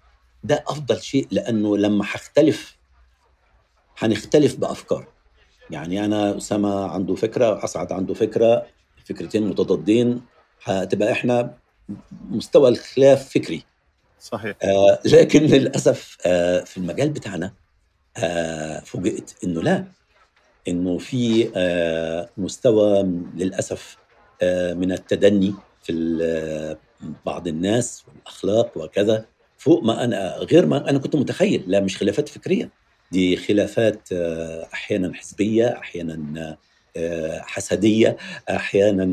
ده أفضل شيء لأنه لما هختلف هنختلف بأفكار. يعني أنا أسامة عنده فكرة اسعد عنده فكرة فكرتين متضادين. هتبقى إحنا مستوى الخلاف فكري. صحيح. آه لكن للأسف آه في المجال بتاعنا آه فوجئت إنه لا. إنه في آه مستوى للأسف آه من التدني في آه، بعض الناس والأخلاق وكذا. فوق ما أنا غير ما أنا كنت متخيل لا مش خلافات فكرية. دي خلافات آه، أحيانا حزبية أحيانا آه، حسدية أحيانا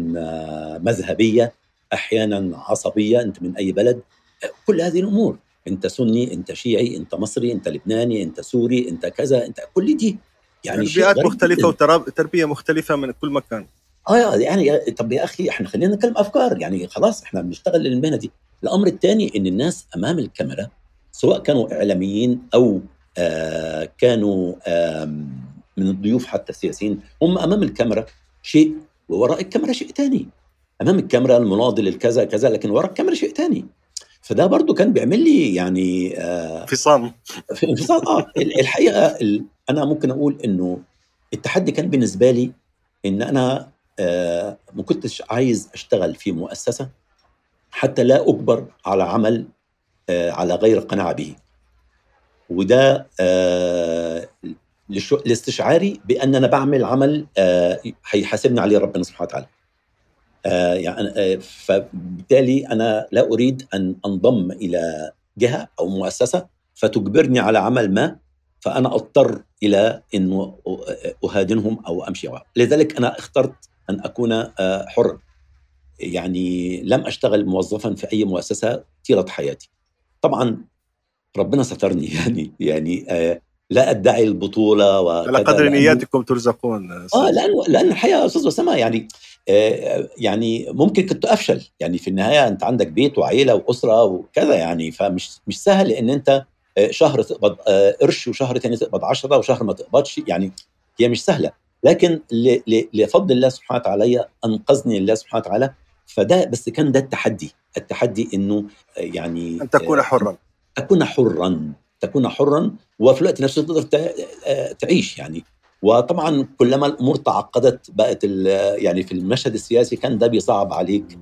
مذهبية أحيانا عصبية أنت من أي بلد. كل هذه الأمور أنت سني أنت شيعي أنت مصري أنت لبناني أنت سوري أنت كذا أنت كل دي يعني بيئات مختلفة وتربيه مختلفة من كل مكان. آه يعني طب يا أخي إحنا خلينا نتكلم أفكار يعني خلاص إحنا بنشتغل للمهنة دي. الأمر الثاني إن الناس أمام الكاميرا سواء كانوا إعلاميين أو آه كانوا آه من الضيوف حتى السياسيين هم أمام الكاميرا شيء ووراء الكاميرا شيء ثاني أمام الكاميرا المناضل الكذا كذا لكن ورا الكاميرا شيء ثاني فده برضو كان بيعمل لي يعني آه انفصام. انفصام آه الحقيقة أنا ممكن أقول إنه التحدي كان بالنسبة لي إن أنا آه ما كنتش عايز أشتغل في مؤسسة حتى لا أجبر على عمل آه على غير قناعه به. وده آه لاستشعاري بأن أنا بعمل عمل آه هيحاسبني عليه ربنا سبحانه وتعالى. يعني فبالتالي أنا لا أريد أن أنضم إلى جهة أو مؤسسة فتجبرني على عمل ما فأنا أضطر إلى إنه أهادنهم أو أمشي معهم. لذلك أنا اخترت أن أكون آه، حرا يعني لم أشتغل موظفا في أي مؤسسة طيلة حياتي. طبعا ربنا سترني يعني يعني لا أدعي البطولة على قدر نياتكم ترزقون آه لأن لأن الحقيقة أستاذ اسامه يعني آه يعني ممكن كنت أفشل. يعني في النهاية أنت عندك بيت وعيلة وأسرة وكذا يعني فمش مش سهل إن أنت آه، شهر تقبض آه، قرش وشهر ثاني تقبض 10 وشهر ما تقبضش يعني هي مش سهلة. لكن لفضل الله سبحانه وتعالى أنقذني الله سبحانه وتعالى فده بس كان ده التحدي التحدي إنه آه، يعني أن تكون حرا. أكون حرا تكون حرا وفي الوقت نفسه تقدر تعيش يعني. وطبعا كلما الأمور تعقدت بقت يعني في المشهد السياسي كان ده بيصعب عليك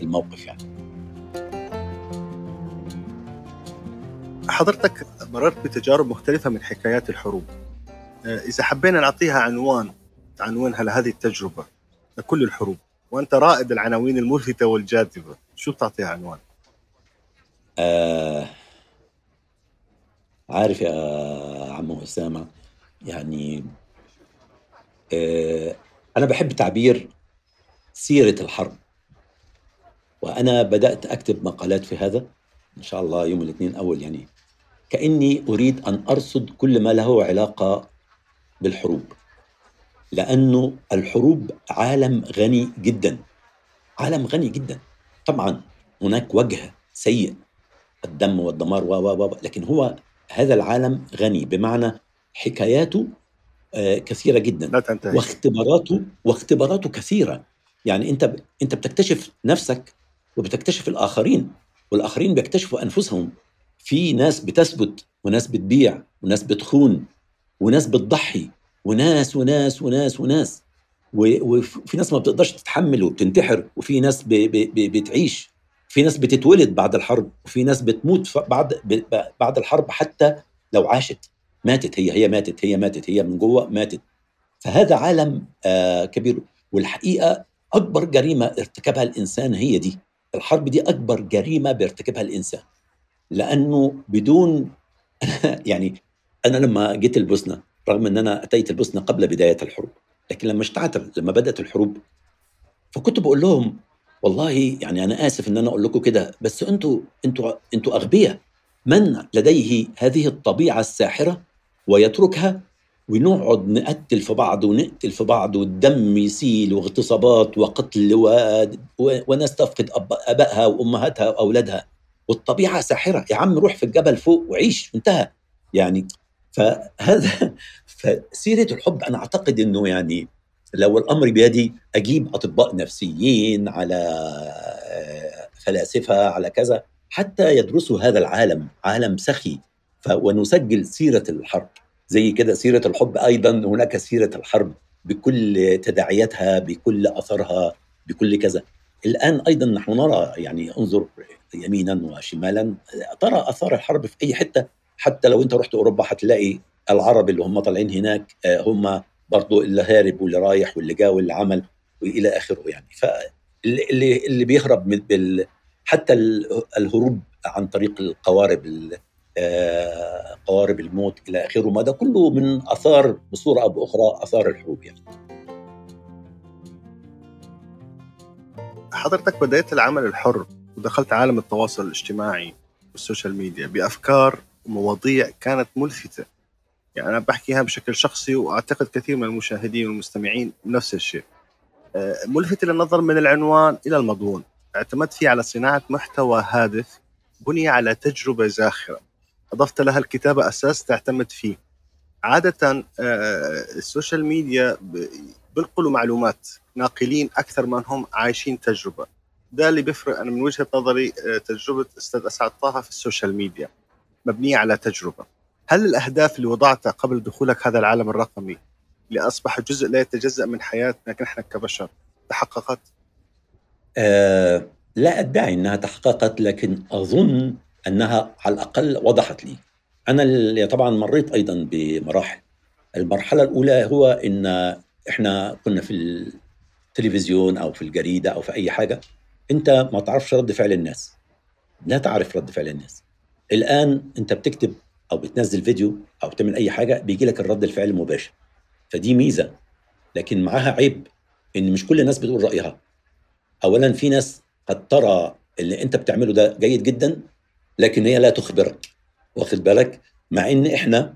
الموقف يعني. حضرتك مررت بتجارب مختلفة من حكايات الحروب. إذا حبينا نعطيها عنوان عنوانها لهذه التجربة لكل الحروب وأنت رائد العناوين الملفتة والجاذبة. شو بتعطيها عنوان؟ آه عارف يا عم أسامة يعني آه أنا بحب تعبير سيرة الحرب. وأنا بدأت أكتب مقالات في هذا إن شاء الله يوم الاثنين أول يعني كأني أريد أن أرصد كل ما له علاقة بالحروب. لأنه الحروب عالم غني جدا. عالم غني جدا. طبعا هناك وجه سيء. الدم والدمار و و لكن هو هذا العالم غني. بمعنى حكاياته آه، كثيرة جدا. لا تنتهي. واختباراته واختباراته كثيرة. يعني أنت أنت بتكتشف نفسك وبتكتشف الآخرين والآخرين بيكتشفوا أنفسهم. في ناس بتثبت وناس بتبيع وناس بتخون وناس بتضحي. وناس وناس وناس وناس. وفي ناس ما بتقدرش تتحمل وبتنتحر وفي ناس بتعيش. في في ناس بتتولد بعد الحرب وفي ناس بتموت بعد بعد الحرب حتى لو عاشت. ماتت هي هي ماتت هي ماتت هي من جوه ماتت. فهذا عالم آه كبير. والحقيقة أكبر جريمة ارتكبها الإنسان هي دي. الحرب دي أكبر جريمة بيرتكبها الإنسان. لأنه بدون يعني أنا لما جيت البوسنه رغم إن أنا أتيت البوسنة قبل بداية الحروب لكن لما اشتعلت لما بدأت الحروب فكنت بقول لهم والله يعني أنا آسف إن أنا أقول لكم كده بس أنتوا أنتوا أنتوا أغبياء. من لديه هذه الطبيعة الساحرة ويتركها؟ ونقعد نقتل في بعض ونقتل في بعض والدم يسيل واغتصابات وقتل و... و... وناس تفقد أب... أبائها وأمهاتها وأولادها. والطبيعة ساحرة. يا عم روح في الجبل فوق وعيش انتهى. يعني فهذا فسيرة الحب أنا أعتقد إنه يعني لو الأمر بيدي أجيب أطباء نفسيين على آه، فلاسفة على كذا حتى يدرسوا هذا العالم عالم سخي. ونسجل سيرة الحرب. زي كده سيرة الحب أيضا هناك سيرة الحرب بكل تداعياتها بكل أثرها بكل كذا. الآن أيضا نحن نرى يعني انظر يمينا وشمالا ترى آثار الحرب في أي حتة. حتى لو انت رحت أوروبا هتلاقي العرب اللي هم طالعين هناك آه، هم برضو اللي هارب واللي رايح واللي جا واللي عمل وإلى آخره يعني. فاللي اللي بيهرب من بال حتى الهروب عن طريق القوارب آه، قوارب الموت إلى آخره ما ده كله من آثار بصورة أو بأخرى آثار الحروب يعني. حضرتك بدأت العمل الحر ودخلت عالم التواصل الاجتماعي وال social media بأفكار ومواضيع كانت ملفتة. يعني أنا بحكيها بشكل شخصي وأعتقد كثير من المشاهدين والمستمعين نفس الشيء. آه، ملفتة للنظر من العنوان إلى المضمون. اعتمدت فيه على صناعة محتوى هادف بني على تجربة زاخرة. أضفت لها الكتابة أساس تعتمد فيه. عادة آه، ال social media بينقلوا معلومات ناقلين أكثر من هم عايشين تجربة. ده اللي بيفرق أنا من وجهة نظري آه، تجربة أستاذ أسعد طه في ال social media. مبنية على تجربة. هل الأهداف اللي وضعتها قبل دخولك هذا العالم الرقمي اللي أصبح جزء لا يتجزأ من حياتنا نحن كبشر تحققت؟ آه لا أدعي أنها تحققت لكن أظن أنها على الأقل وضحت لي. أنا اللي طبعا مريت أيضا بمراحل. المرحلة الأولى هو أن إحنا كنا في التلفزيون أو في الجريدة أو في أي حاجة. أنت ما تعرفش رد فعل الناس. لا تعرف رد فعل الناس. الآن أنت بتكتب أو بتنزل فيديو أو بتعمل أي حاجة بيجي لك الرد الفعل مباشر فدي ميزة لكن معاها عيب إن مش كل الناس بتقول رأيها. أولا في ناس قد ترى اللي أنت بتعمله ده جيد جدا لكن هي لا تخبرك. واخد بالك؟ مع إن إحنا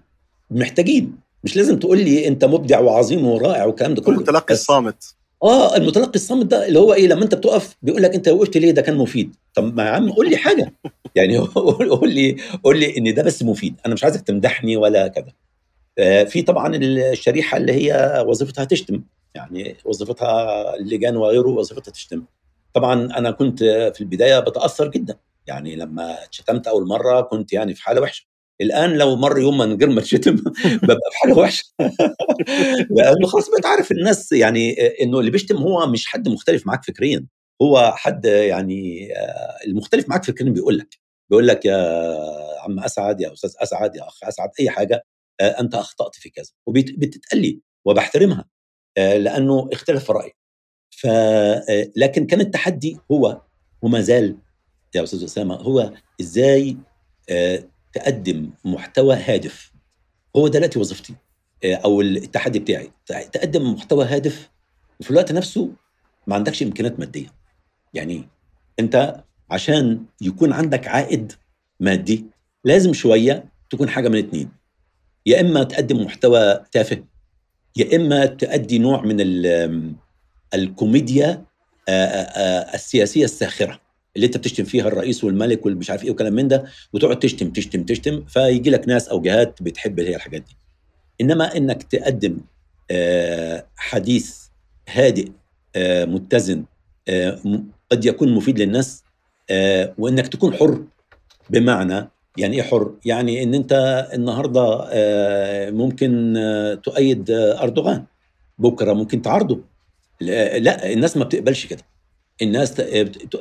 محتاجين. مش لازم تقول لي أنت مبدع وعظيم ورائع والكلام ده كله. المتلقي الصامت. آه المتلقي الصامت ده اللي هو إيه لما أنت بتقف بيقول لك أنت وقفت ليه؟ ده كان مفيد. طب ما يا عم قول لي حاجة. يعني قول لي قول لي إن ده بس مفيد. أنا مش عايزك تمدحني ولا كذا. آه في طبعا الشريحة اللي هي وظيفتها تشتم. يعني وظيفتها اللجان وغيره وظيفتها تشتم. طبعا أنا كنت في البداية بتأثر جدا. يعني لما اتشتمت أول مرة كنت يعني في حالة وحشة. الآن لو مر يوم من غير ما اتشتم ببقى في حاله وحشه لأنه خلاص بقيت عارف الناس يعني إنه اللي بيشتم هو مش حد مختلف معاك فكريا هو حد يعني آه، المختلف معاك فكريا بيقول لك بيقول لك يا عم أسعد يا أستاذ أسعد يا أخ أسعد أي حاجة آه، أنت أخطأت في كذا وبتتقال لي وبحترمها آه، لأنه اختلف رايي ف لكن كان التحدي هو وما زال يا أستاذ أسامة هو إزاي تقدم محتوى هادف. هو دلوقتي وظيفتي. آه، أو التحدي بتاعي. تقدم محتوى هادف وفي الوقت نفسه ما عندكش إمكانيات مادية. يعني أنت عشان يكون عندك عائد مادي لازم شوية تكون حاجة من اتنين. يا إما تقدم محتوى تافه يا إما تؤدي نوع من الكوميديا آه، السياسية الساخرة. اللي انت بتشتم فيها الرئيس والملك والمش عارف إيه وكلام من ده وتقعد تشتم تشتم تشتم فيجي لك ناس أو جهات بتحب هي الحاجات دي. انما انك تقدم آه، حديث هادئ آه، متزن آه، قد يكون مفيد للناس وانك تكون حر بمعنى يعني إيه حر؟ يعني ان انت النهارده ممكن تؤيد أردوغان بكرة ممكن تعارضه. لا الناس ما بتقبلش كده. الناس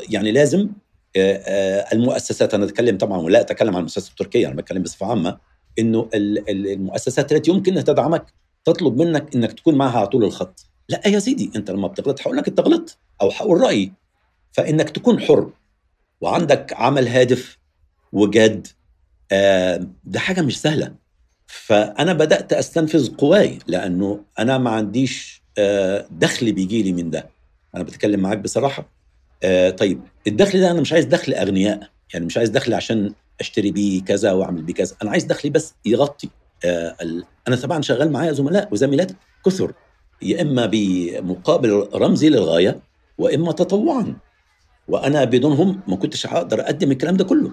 يعني لازم آه، آه، المؤسسات أنا أتكلم طبعا ولا أتكلم عن المؤسسات التركية أنا بتكلم بصفة عامة إنه المؤسسات التي يمكن أن تدعمك تطلب منك إنك تكون معها على طول الخط. لا يا سيدي أنت لما بتغلط هقول لك انت غلطت أو هقول رأيي. فإنك تكون حر وعندك عمل هادف وجاد ده حاجة مش سهلة. فأنا بدأت أستنفذ قواي لأنه أنا ما عنديش دخل بيجي لي من ده. أنا بتكلم معاك بصراحة. طيب الدخل ده أنا مش عايز دخل أغنياء يعني مش عايز دخل عشان أشتري بيه كذا وأعمل بيه كذا أنا عايز دخلي بس يغطي أنا طبعا شغال معايا زملاء وزميلات كثر يا إما بمقابل رمزي للغاية واما تطوعا وأنا بدونهم ما كنتش هقدر أقدم الكلام ده كله.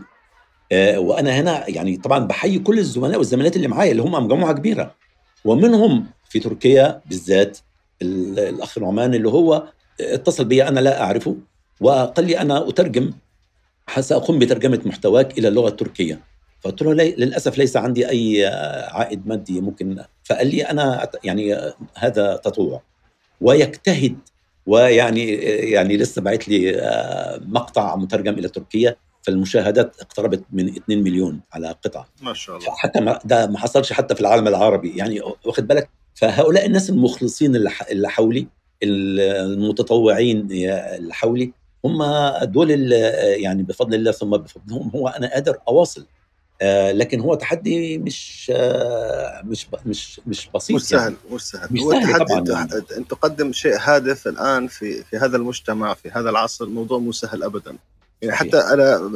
آه وأنا هنا يعني طبعا بحيي كل الزملاء والزميلات اللي معايا اللي هم مجموعة كبيرة ومنهم في تركيا بالذات الأخ نعمان اللي هو اتصل بي أنا لا أعرفه وقال لي أنا أترجم سأقوم بترجمة محتواك إلى اللغة التركية. فقلت له لي للأسف ليس عندي أي عائد مادي ممكن. فقال لي أنا يعني هذا تطوع. ويجتهد ويعني يعني لسه بعت لي مقطع مترجم إلى تركيا فالمشاهدات اقتربت من 2 مليون على قطعة. ما شاء الله. حتى ما ده ما حصلش حتى في العالم العربي. يعني واخد بالك؟ فهؤلاء الناس المخلصين اللي حولي المتطوعين اللي حولي هم دول يعني بفضل الله ثم بفضلهم هو أنا قادر أواصل. آه لكن هو تحدي مش آه مش مش مش بسيط مش سهل يعني. مش سهل. مش هو سهل طبعا يعني. ان تقدم شيء هادف الآن في في هذا المجتمع في هذا العصر الموضوع مو سهل ابدا. يعني حتى أنا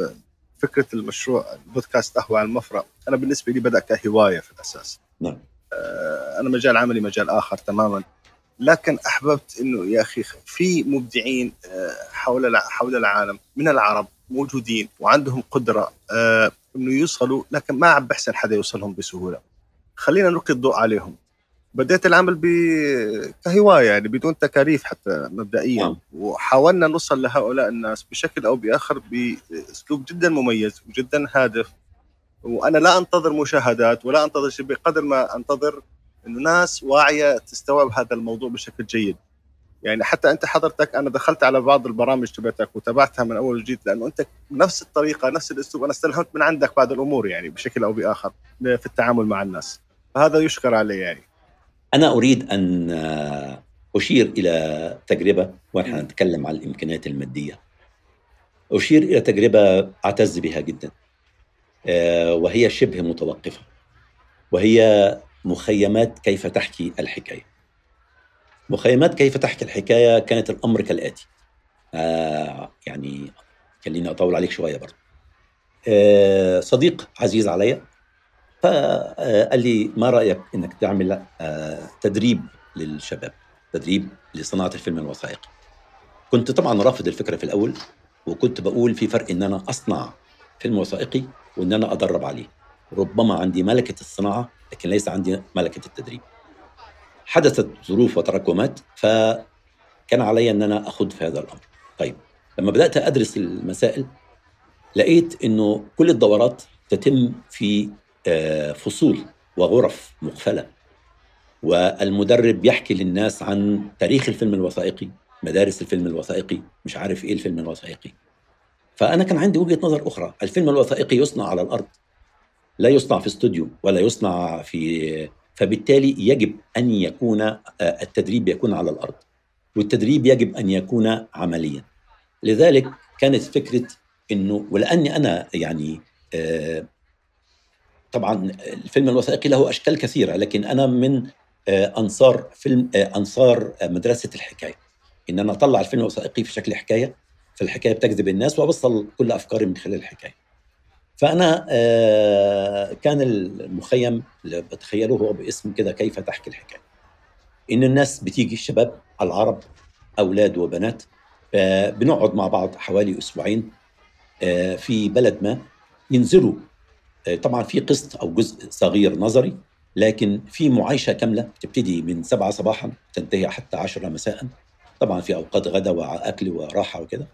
فكرة المشروع البودكاست قهوة على المفرق أنا بالنسبة لي بدأ كهواية في الأساس. نعم. آه أنا مجال عملي مجال آخر تماما. لكن أحببت إنه يا أخي في مبدعين حول حول العالم من العرب موجودين وعندهم قدرة إنه يوصلوا لكن ما عم بحسن حدا يوصلهم بسهولة. خلينا نلقي الضوء عليهم. بديت العمل ب... كهواية يعني بدون تكاليف حتى مبدئيا. نعم. وحاولنا نوصل لهؤلاء الناس بشكل أو بآخر بأسلوب جدا مميز وجدا هادف. وأنا لا أنتظر مشاهدات ولا أنتظر شيء بقدر ما أنتظر إنه ناس واعية تستوعب هذا الموضوع بشكل جيد. يعني حتى أنت حضرتك أنا دخلت على بعض البرامج تبعتك وتابعتها من أول وجديد لأنه أنت بنفس الطريقة نفس الأسلوب أنا استلهمت من عندك بعض الأمور يعني بشكل أو بآخر في التعامل مع الناس. فهذا يشكر عليه يعني. أنا أريد أن أشير إلى تجربة ونحن نتكلم عن الإمكانيات المادية. أشير إلى تجربة أعتز بها جدا. وهي شبه متوقفة. وهي مخيمات كيف تحكي الحكاية. مخيمات كيف تحكي الحكاية كانت الأمر كالآتي. آه يعني خليني أطول عليك شوية برضه آه صديق عزيز عليا فقال لي ما رأيك إنك تعمل آه تدريب للشباب تدريب لصناعة الفيلم الوثائقي؟ كنت طبعا رافض الفكرة في الأول وكنت بقول في فرق إن أنا أصنع فيلم وثائقي وإن أنا أدرب عليه. ربما عندي ملكة الصناعة لكن ليس عندي ملكة التدريب. حدثت ظروف وتراكمات فكان علي أن أنا أخوض في هذا الأمر. طيب لما بدأت أدرس المسائل لقيت إنه كل الدورات تتم في فصول وغرف مقفلة. والمدرب يحكي للناس عن تاريخ الفيلم الوثائقي مدارس الفيلم الوثائقي مش عارف إيه الفيلم الوثائقي. فأنا كان عندي وجهة نظر أخرى. الفيلم الوثائقي يصنع على الأرض. لا يصنع في استوديو ولا يصنع في فبالتالي يجب أن يكون التدريب يكون على الأرض والتدريب يجب أن يكون عمليا. لذلك كانت فكرة إنه ولأني أنا يعني طبعا الفيلم الوثائقي له أشكال كثيرة لكن أنا من أنصار فيلم أنصار مدرسة الحكاية. إن أنا أطلع الفيلم الوثائقي في شكل حكاية فالحكاية بتجذب الناس وابصل كل أفكاري من خلال الحكاية. فأنا كان المخيم اللي بتخيله هو باسم كده كيف تحكي الحكاية. إن الناس بتيجي الشباب العرب أولاد وبنات بنقعد مع بعض حوالي أسبوعين في بلد ما ينزلوا طبعا في قسط أو جزء صغير نظري لكن في معايشة كاملة تبتدي من سبعة صباحا تنتهي حتى عشرة مساء. طبعا في أوقات غدا وأكل وراحة وكده.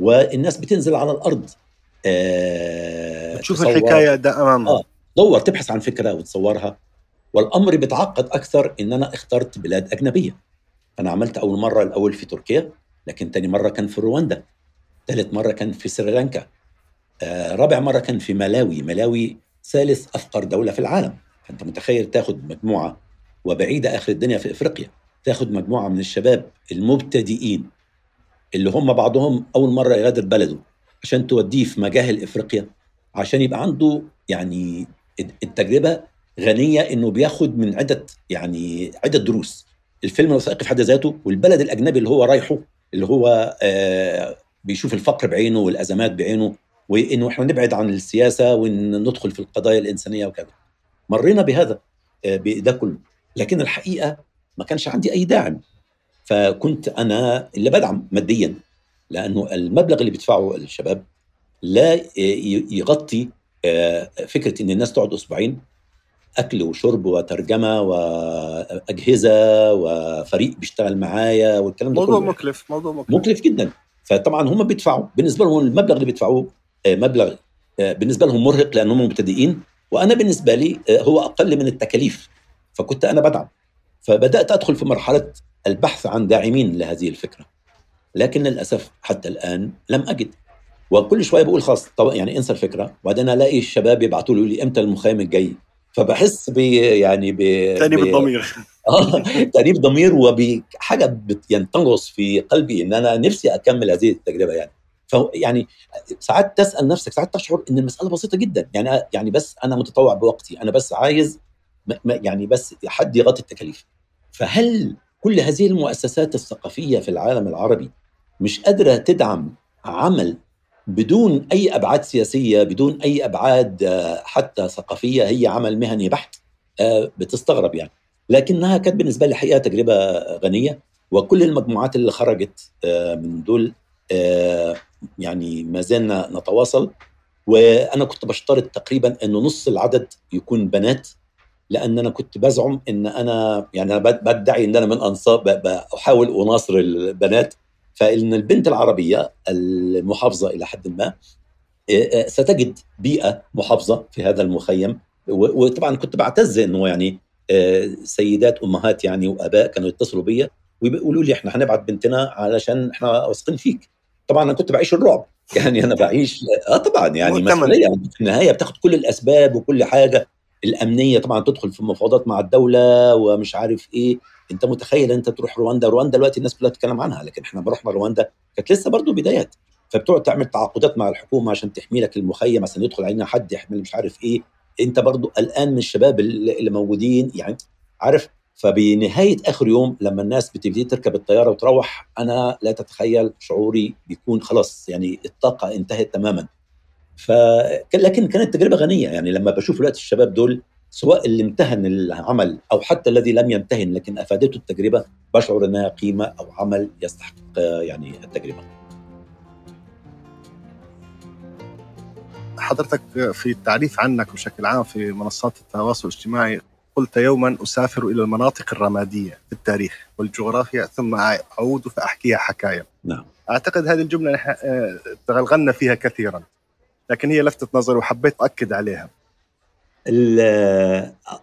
والناس بتنزل على الأرض. آه تشوف الحكاية ده أمامها. آه دور تبحث عن فكرة وتصورها. والأمر بيتعقد أكثر إن أنا اخترت بلاد أجنبية. أنا عملت أول مرة الأول في تركيا لكن تاني مرة كان في رواندا. ثالث مرة كان في سريلانكا. آه، رابع مرة كان في ملاوي. ملاوي ثالث أفقر دولة في العالم. فانت متخيل تاخد مجموعة وبعيدة آخر الدنيا في إفريقيا. تاخد مجموعة من الشباب المبتدئين اللي هم بعضهم أول مرة يغادر بلده. عشان توديه في مجاهل إفريقيا عشان يبقى عنده يعني التجربة غنية إنه بياخد من عدة يعني عدة دروس. الفيلم الوثائقي في حد ذاته والبلد الأجنبي اللي هو رايحه اللي هو آه بيشوف الفقر بعينه والأزمات بعينه وإنه إحنا نبعد عن السياسة وإن ندخل في القضايا الإنسانية وكذا. مرينا بهذا آه ده كله. لكن الحقيقة ما كانش عندي أي داعم. فكنت أنا اللي بدعم ماديا. لأنه المبلغ اللي بيدفعه الشباب لا يغطي آه، فكرة إن الناس تقعد أسبوعين أكل وشرب وترجمة وأجهزة وفريق بيشتغل معايا والكلام ده موضوع كله. مكلف موضوع مكلف. مكلف جدا. فطبعا هم بيدفعوا بالنسبة لهم المبلغ اللي بيدفعوه آه، مبلغ آه، بالنسبة لهم مرهق لأنهم مبتدئين وأنا بالنسبة لي هو أقل من التكاليف. فكنت أنا بدعم. فبدأت أدخل في مرحلة البحث عن داعمين لهذه الفكرة. لكن للأسف حتى الآن لم أجد. وكل شوية بقول خلاص طب يعني انسى الفكرة. وبعدين ألاقي الشباب يبعتوا لي إمتى المخيم الجاي؟ فبحس ب يعني ب تأنيب الضمير. آه تأنيب ضمير وبحاجه ينتغص في قلبي إن أنا نفسي أكمل هذه التجربة يعني. فيعني ساعات تسأل نفسك ساعات تشعر إن المسألة بسيطة جدا. يعني يعني بس أنا متطوع بوقتي. أنا بس عايز يعني بس حد يغطي التكاليف. فهل كل هذه المؤسسات الثقافية في العالم العربي مش قادرة تدعم عمل بدون أي أبعاد سياسية بدون أي أبعاد آه، حتى ثقافية هي عمل مهني بحت آه، بتستغرب يعني. لكنها كانت بالنسبة لي حقيقة تجربة غنية وكل المجموعات اللي خرجت آه، من دول يعني ما زلنا نتواصل. وأنا كنت بشترط تقريبا إنه نص العدد يكون بنات لأن أنا كنت بزعم إن أنا يعني أنا بدعي إن أنا من انصار بحاول أناصر البنات. فإن البنت العربية المحافظة إلى حد ما ستجد بيئة محافظة في هذا المخيم. وطبعا كنت بعتز إنه يعني سيدات أمهات يعني وآباء كانوا يتصلوا بيا ويقولوا لي إحنا هنبعت بنتنا علشان إحنا واثقين فيك. طبعا أنا كنت بعيش الرعب. يعني أنا بعيش آه طبعا يعني مسؤولية. في النهاية بتاخد كل الأسباب وكل حاجة. الأمنية طبعا تدخل في مفاوضات مع الدولة ومش عارف إيه. انت متخيل انت تروح رواندا؟ رواندا دلوقتي الناس كلها بتتكلم عنها لكن إحنا رحنا رواندا كانت لسه برضه بدايات. فبتقعد تعمل تعاقدات مع الحكومة عشان تحمي لك المخيم عشان يدخل علينا حد يحمل مش عارف إيه. انت برضه قلقان من الشباب اللي موجودين يعني عارف؟ فبنهاية آخر يوم لما الناس بتبتدي تركب الطيارة وتروح أنا لا تتخيل شعوري بيكون خلاص يعني الطاقة انتهت تماما. ف لكن كانت تجربة غنية يعني لما بشوف دلوقتي الشباب دول سواء اللي امتهن العمل أو حتى الذي لم يمتهن لكن أفادته التجربة بشعر إنها قيمة أو عمل يستحق يعني التجربة. حضرتك في التعريف عنك بشكل عام في منصات التواصل الاجتماعي قلت يوما أسافر إلى المناطق الرمادية في التاريخ والجغرافيا ثم أعود فأحكيها حكايه. نعم. أعتقد هذه الجملة نحن آه، تغلغلنا فيها كثيرا. لكن هي لفتت نظري وحبيت اكد عليها.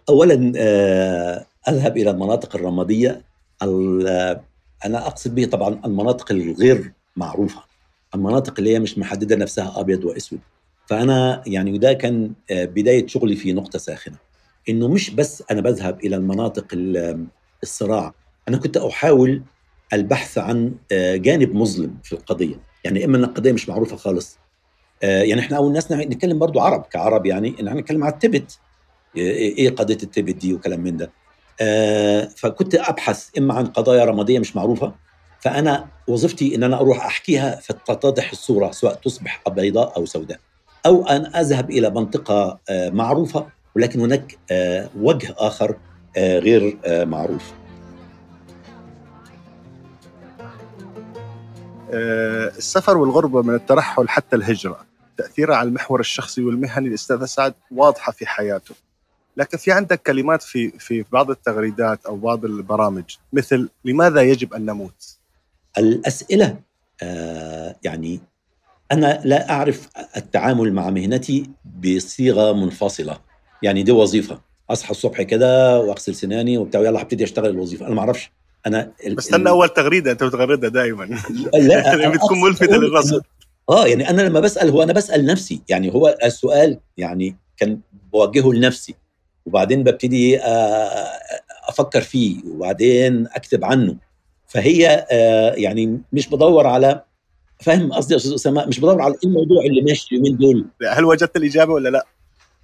اولا آه، أذهب إلى المناطق الرمادية. أنا أقصد به طبعا المناطق الغير معروفة المناطق اللي هي مش محددة نفسها أبيض وأسود. فأنا يعني وده كان آه، بداية شغلي في نقطة ساخنة. إنه مش بس أنا بذهب إلى المناطق الصراع أنا كنت أحاول البحث عن آه، جانب مظلم في القضية. يعني إما إن القضية مش معروفة خالص يعني إحنا اول ناس نتكلم برضو عرب كعرب يعني إن إحنا نتكلم على التبت. إيه, إيه قضية التبت دي وكلام من ده؟ آه، فكنت أبحث إما عن قضايا رمادية مش معروفة فأنا وظيفتي إن أنا أروح أحكيها فتتضح الصورة سواء تصبح بيضاء أو سوداء أو أن أذهب إلى منطقة آه، معروفة ولكن هناك وجه آخر غير معروف. السفر والغربة من الترحل حتى الهجرة. تاثيرها على المحور الشخصي والمهني الاستاذ سعد واضحة في حياته. لكن في عندك كلمات في في بعض التغريدات أو بعض البرامج مثل لماذا يجب أن نموت؟ الأسئلة آه يعني أنا لا أعرف التعامل مع مهنتي بصيغة منفصلة يعني دي وظيفة. أصحى الصبح كده وأغسل سناني وبتاع يلا هبتدي أشتغل الوظيفة. أنا ما أعرفش. أنا بستنى أول تغريدة أنت بتغردها دائما لا بتكون ملفتة للرصد. آه يعني أنا لما بسأل هو أنا بسأل نفسي يعني هو السؤال يعني كان بوجهه لنفسي وبعدين ببتدي آه، أفكر فيه وبعدين أكتب عنه فهي آه، يعني مش بدور على فاهم قصدي يا أستاذ أسامة مش بدور على إيه الموضوع اللي ماشي اليومين دول هل وجدت الإجابة ولا لا؟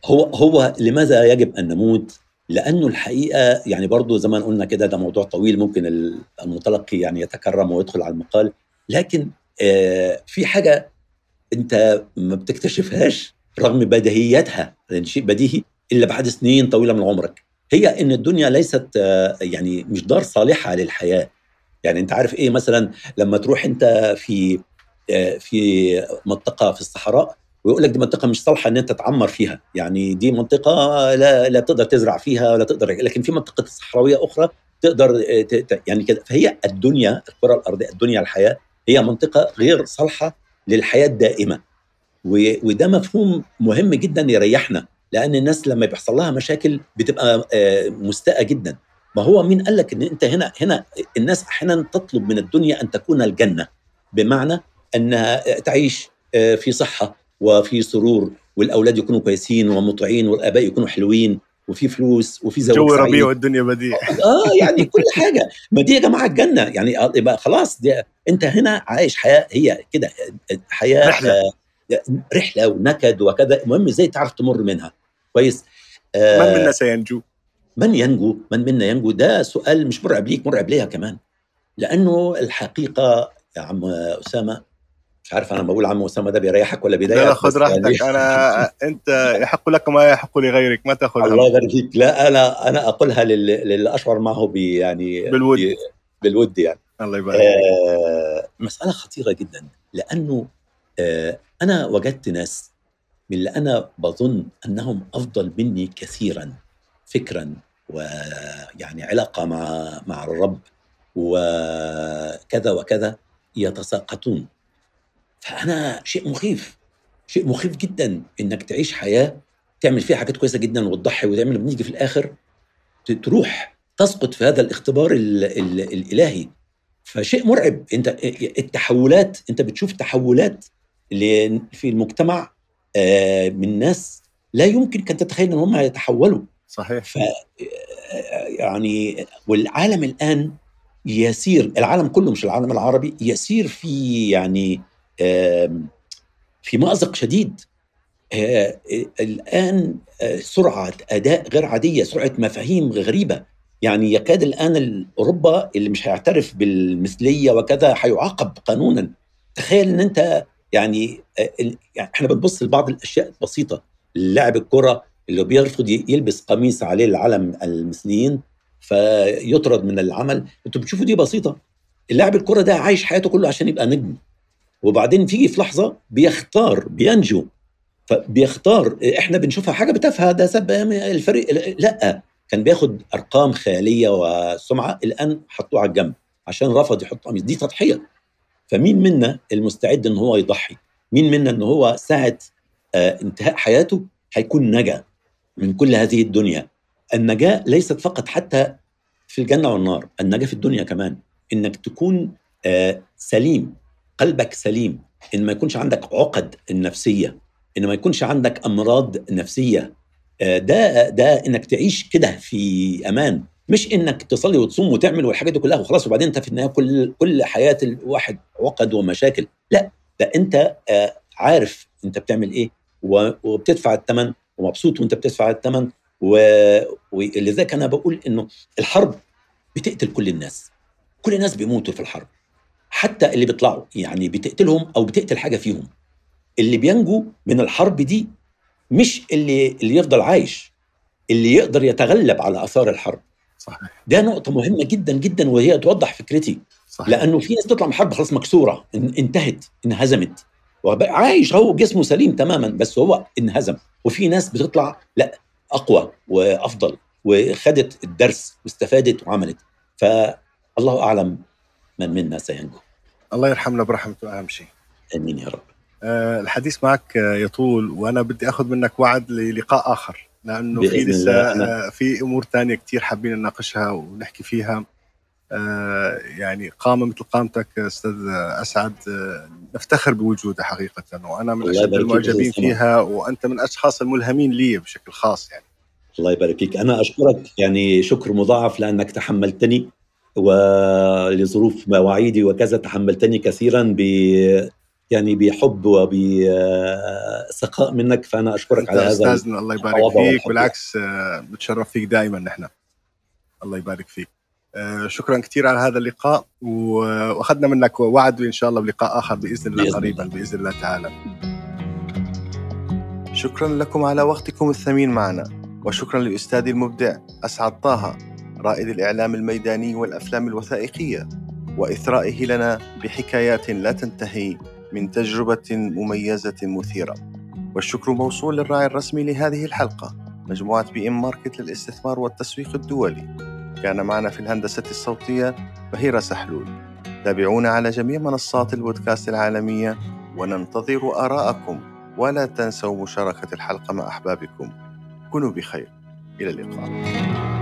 هو هو لماذا يجب أن نموت؟ لأنه الحقيقة يعني برضه زي ما قلنا كده ده موضوع طويل ممكن المتلقي يعني يتكرم ويدخل على المقال لكن آه في حاجة انت ما بتكتشفهاش رغم بديهياتها لأن شيء بديهي إلا بعد سنين طويلة من عمرك. هي إن الدنيا ليست آه يعني مش دار صالحة للحياة. يعني أنت عارف إيه؟ مثلا لما تروح أنت في آه في منطقة في الصحراء ويقول لك دي منطقة مش صالحة إن أنت تعمر فيها. يعني دي منطقة لا لا تقدر تزرع فيها ولا تقدر لكن في منطقة صحراوية أخرى تقدر يعني كده. فهي الدنيا الكرة الأرضية الدنيا الحياة هي منطقة غير صالحة للحياة الدائمه وده مفهوم مهم جدا يريحنا لأن الناس لما بيحصل لها مشاكل بتبقى مستاءة جدا. ما هو مين قال لك إن أنت هنا هنا الناس أحيانا تطلب من الدنيا أن تكون الجنة؟ بمعنى أنها تعيش في صحة وفي سرور والأولاد يكونوا كويسين ومطيعين والآباء يكونوا حلوين. وفي فلوس وفي زواج جو ربيع والدنيا بديع. آه يعني كل حاجة. ما دي يا جماعة الجنة. يعني يبقى خلاص دي أنت هنا عايش حياة هي كده حياة رحلة. آه رحلة ونكد وكذا. المهم إزاي تعرف تمر منها؟ كويس. آه من منا سينجو؟ من ينجو؟ من منا ينجو؟ ده سؤال مش مرعب ليك مرعب ليا كمان. لأنه الحقيقة يا عم أسامة مش عارف أنا بقول عم أسامة ده بيريحك ولا بيضايقك؟ لا خذ راحتك. يعني أنا أنت يحق لك ما يحق لغيرك ما تاخذ الله يبارك فيك لا أنا أنا أقولها للي اشعر معه بي يعني بالود. بي بالود يعني. الله يبارك آه مسألة خطيرة جدا. لأنه آه أنا وجدت ناس من اللي أنا بظن أنهم أفضل مني كثيرا فكرا ويعني علاقة مع مع الرب وكذا وكذا يتساقطون. فأنا شيء مخيف شيء مخيف جدا إنك تعيش حياة تعمل فيها حاجات كويسة جدا وتضحي وتعمل بنيجي في الآخر تروح تسقط في هذا الاختبار ال ال الإلهي. فشيء مرعب. أنت التحولات أنت بتشوف تحولات في المجتمع من ناس لا يمكن كان تتخيل إن هم يتحولوا صحيح. ف يعني والعالم الآن يسير العالم كله مش العالم العربي يسير في يعني في مأزق شديد. الآن سرعة أداء غير عادية سرعة مفاهيم غريبة. يعني يكاد الآن أوروبا اللي مش هيعترف بالمثلية وكذا هيعاقب قانونا. تخيل إن أنت يعني, يعني إحنا بنبص لبعض الأشياء البسيطة. لاعب الكرة اللي بيرفض يلبس قميص عليه العلم المثليين فيطرد من العمل. أنتوا بتشوفوا دي بسيطة. اللاعب الكرة ده عايش حياته كله عشان يبقى نجم. وبعدين تيجي في لحظة بيختار بينجو. فبيختار إحنا بنشوفها حاجة بتافهة ده سب الفريق لأ كان بياخد أرقام خيالية وسمعة الآن حطوه على الجنب عشان رفض يحط قميص. دي تضحية. فمين منا المستعد إن هو يضحي؟ مين منا إن هو ساعة آه انتهاء حياته هيكون نجا من كل هذه الدنيا؟ النجاة ليست فقط حتى في الجنة والنار النجاة في الدنيا كمان. إنك تكون آه سليم. قلبك سليم إن ما يكونش عندك عقد النفسية إن ما يكونش عندك أمراض نفسية ده ده إنك تعيش كده في أمان مش إنك تصلي وتصوم وتعمل والحاجات دي كلها وخلاص وبعدين أنت في النهاية كل كل حياة الواحد عقد ومشاكل. لا ده أنت عارف أنت بتعمل إيه وبتدفع الثمن ومبسوط وأنت بتدفع الثمن ولذلك أنا بقول إنه الحرب بتقتل كل الناس كل الناس بيموتوا في الحرب. حتى اللي بيطلعوا يعني بتقتلهم أو بتقتل حاجة فيهم. اللي بينجو من الحرب دي مش اللي اللي يفضل عايش اللي يقدر يتغلب على آثار الحرب. صحيح. ده نقطة مهمة جدا جدا وهي توضح فكرتي. صحيح. لأنه في ناس تطلع من الحرب خلاص مكسورة انتهت انهزمت. عايش هو جسمه سليم تماما بس هو انهزم. وفي ناس بتطلع لا أقوى وأفضل وخدت الدرس واستفادت وعملت. فالله أعلم من منا سينجو. الله يرحمنا برحمته أهم شيء. آمين يا رب. أه الحديث معك يطول وأنا بدي أخذ منك وعد للقاء آخر لأنه في لسه في أمور ثانية كثير حابين نناقشها ونحكي فيها. آه، يعني قامه مثل قامتك أستاذ أسعد. آه، نفتخر بوجودها حقيقة وأنا من أشد المعجبين فيها وأنت من الاشخاص الملهمين لي بشكل خاص يعني. الله يبارك فيك. أنا أشكرك يعني شكر مضاعف لأنك تحملتني. ولظروف مواعيدي وكذا تحملتني كثيرا ب يعني بحب وبسخاء منك فأنا أشكرك على هذا أستاذنا الله يبارك فيك. بالعكس بتشرف فيك دائما نحن. الله يبارك فيك. آه، شكرا كثير على هذا اللقاء وأخذنا منك وعد إن شاء الله بلقاء آخر بإذن الله قريبا بإذن الله تعالى. شكرا لكم على وقتكم الثمين معنا وشكرا لأستاذي المبدع أسعد طه. رائد الإعلام الميداني والأفلام الوثائقية وإثرائه لنا بحكايات لا تنتهي من تجربة مميزة مثيرة. والشكر موصول للراعي الرسمي لهذه الحلقة مجموعة بي إم ماركت للاستثمار والتسويق الدولي. كان معنا في الهندسة الصوتية بهيرة سحلول. تابعونا على جميع منصات البودكاست العالمية وننتظر آراءكم ولا تنسوا مشاركة الحلقة مع أحبابكم. كونوا بخير. إلى اللقاء.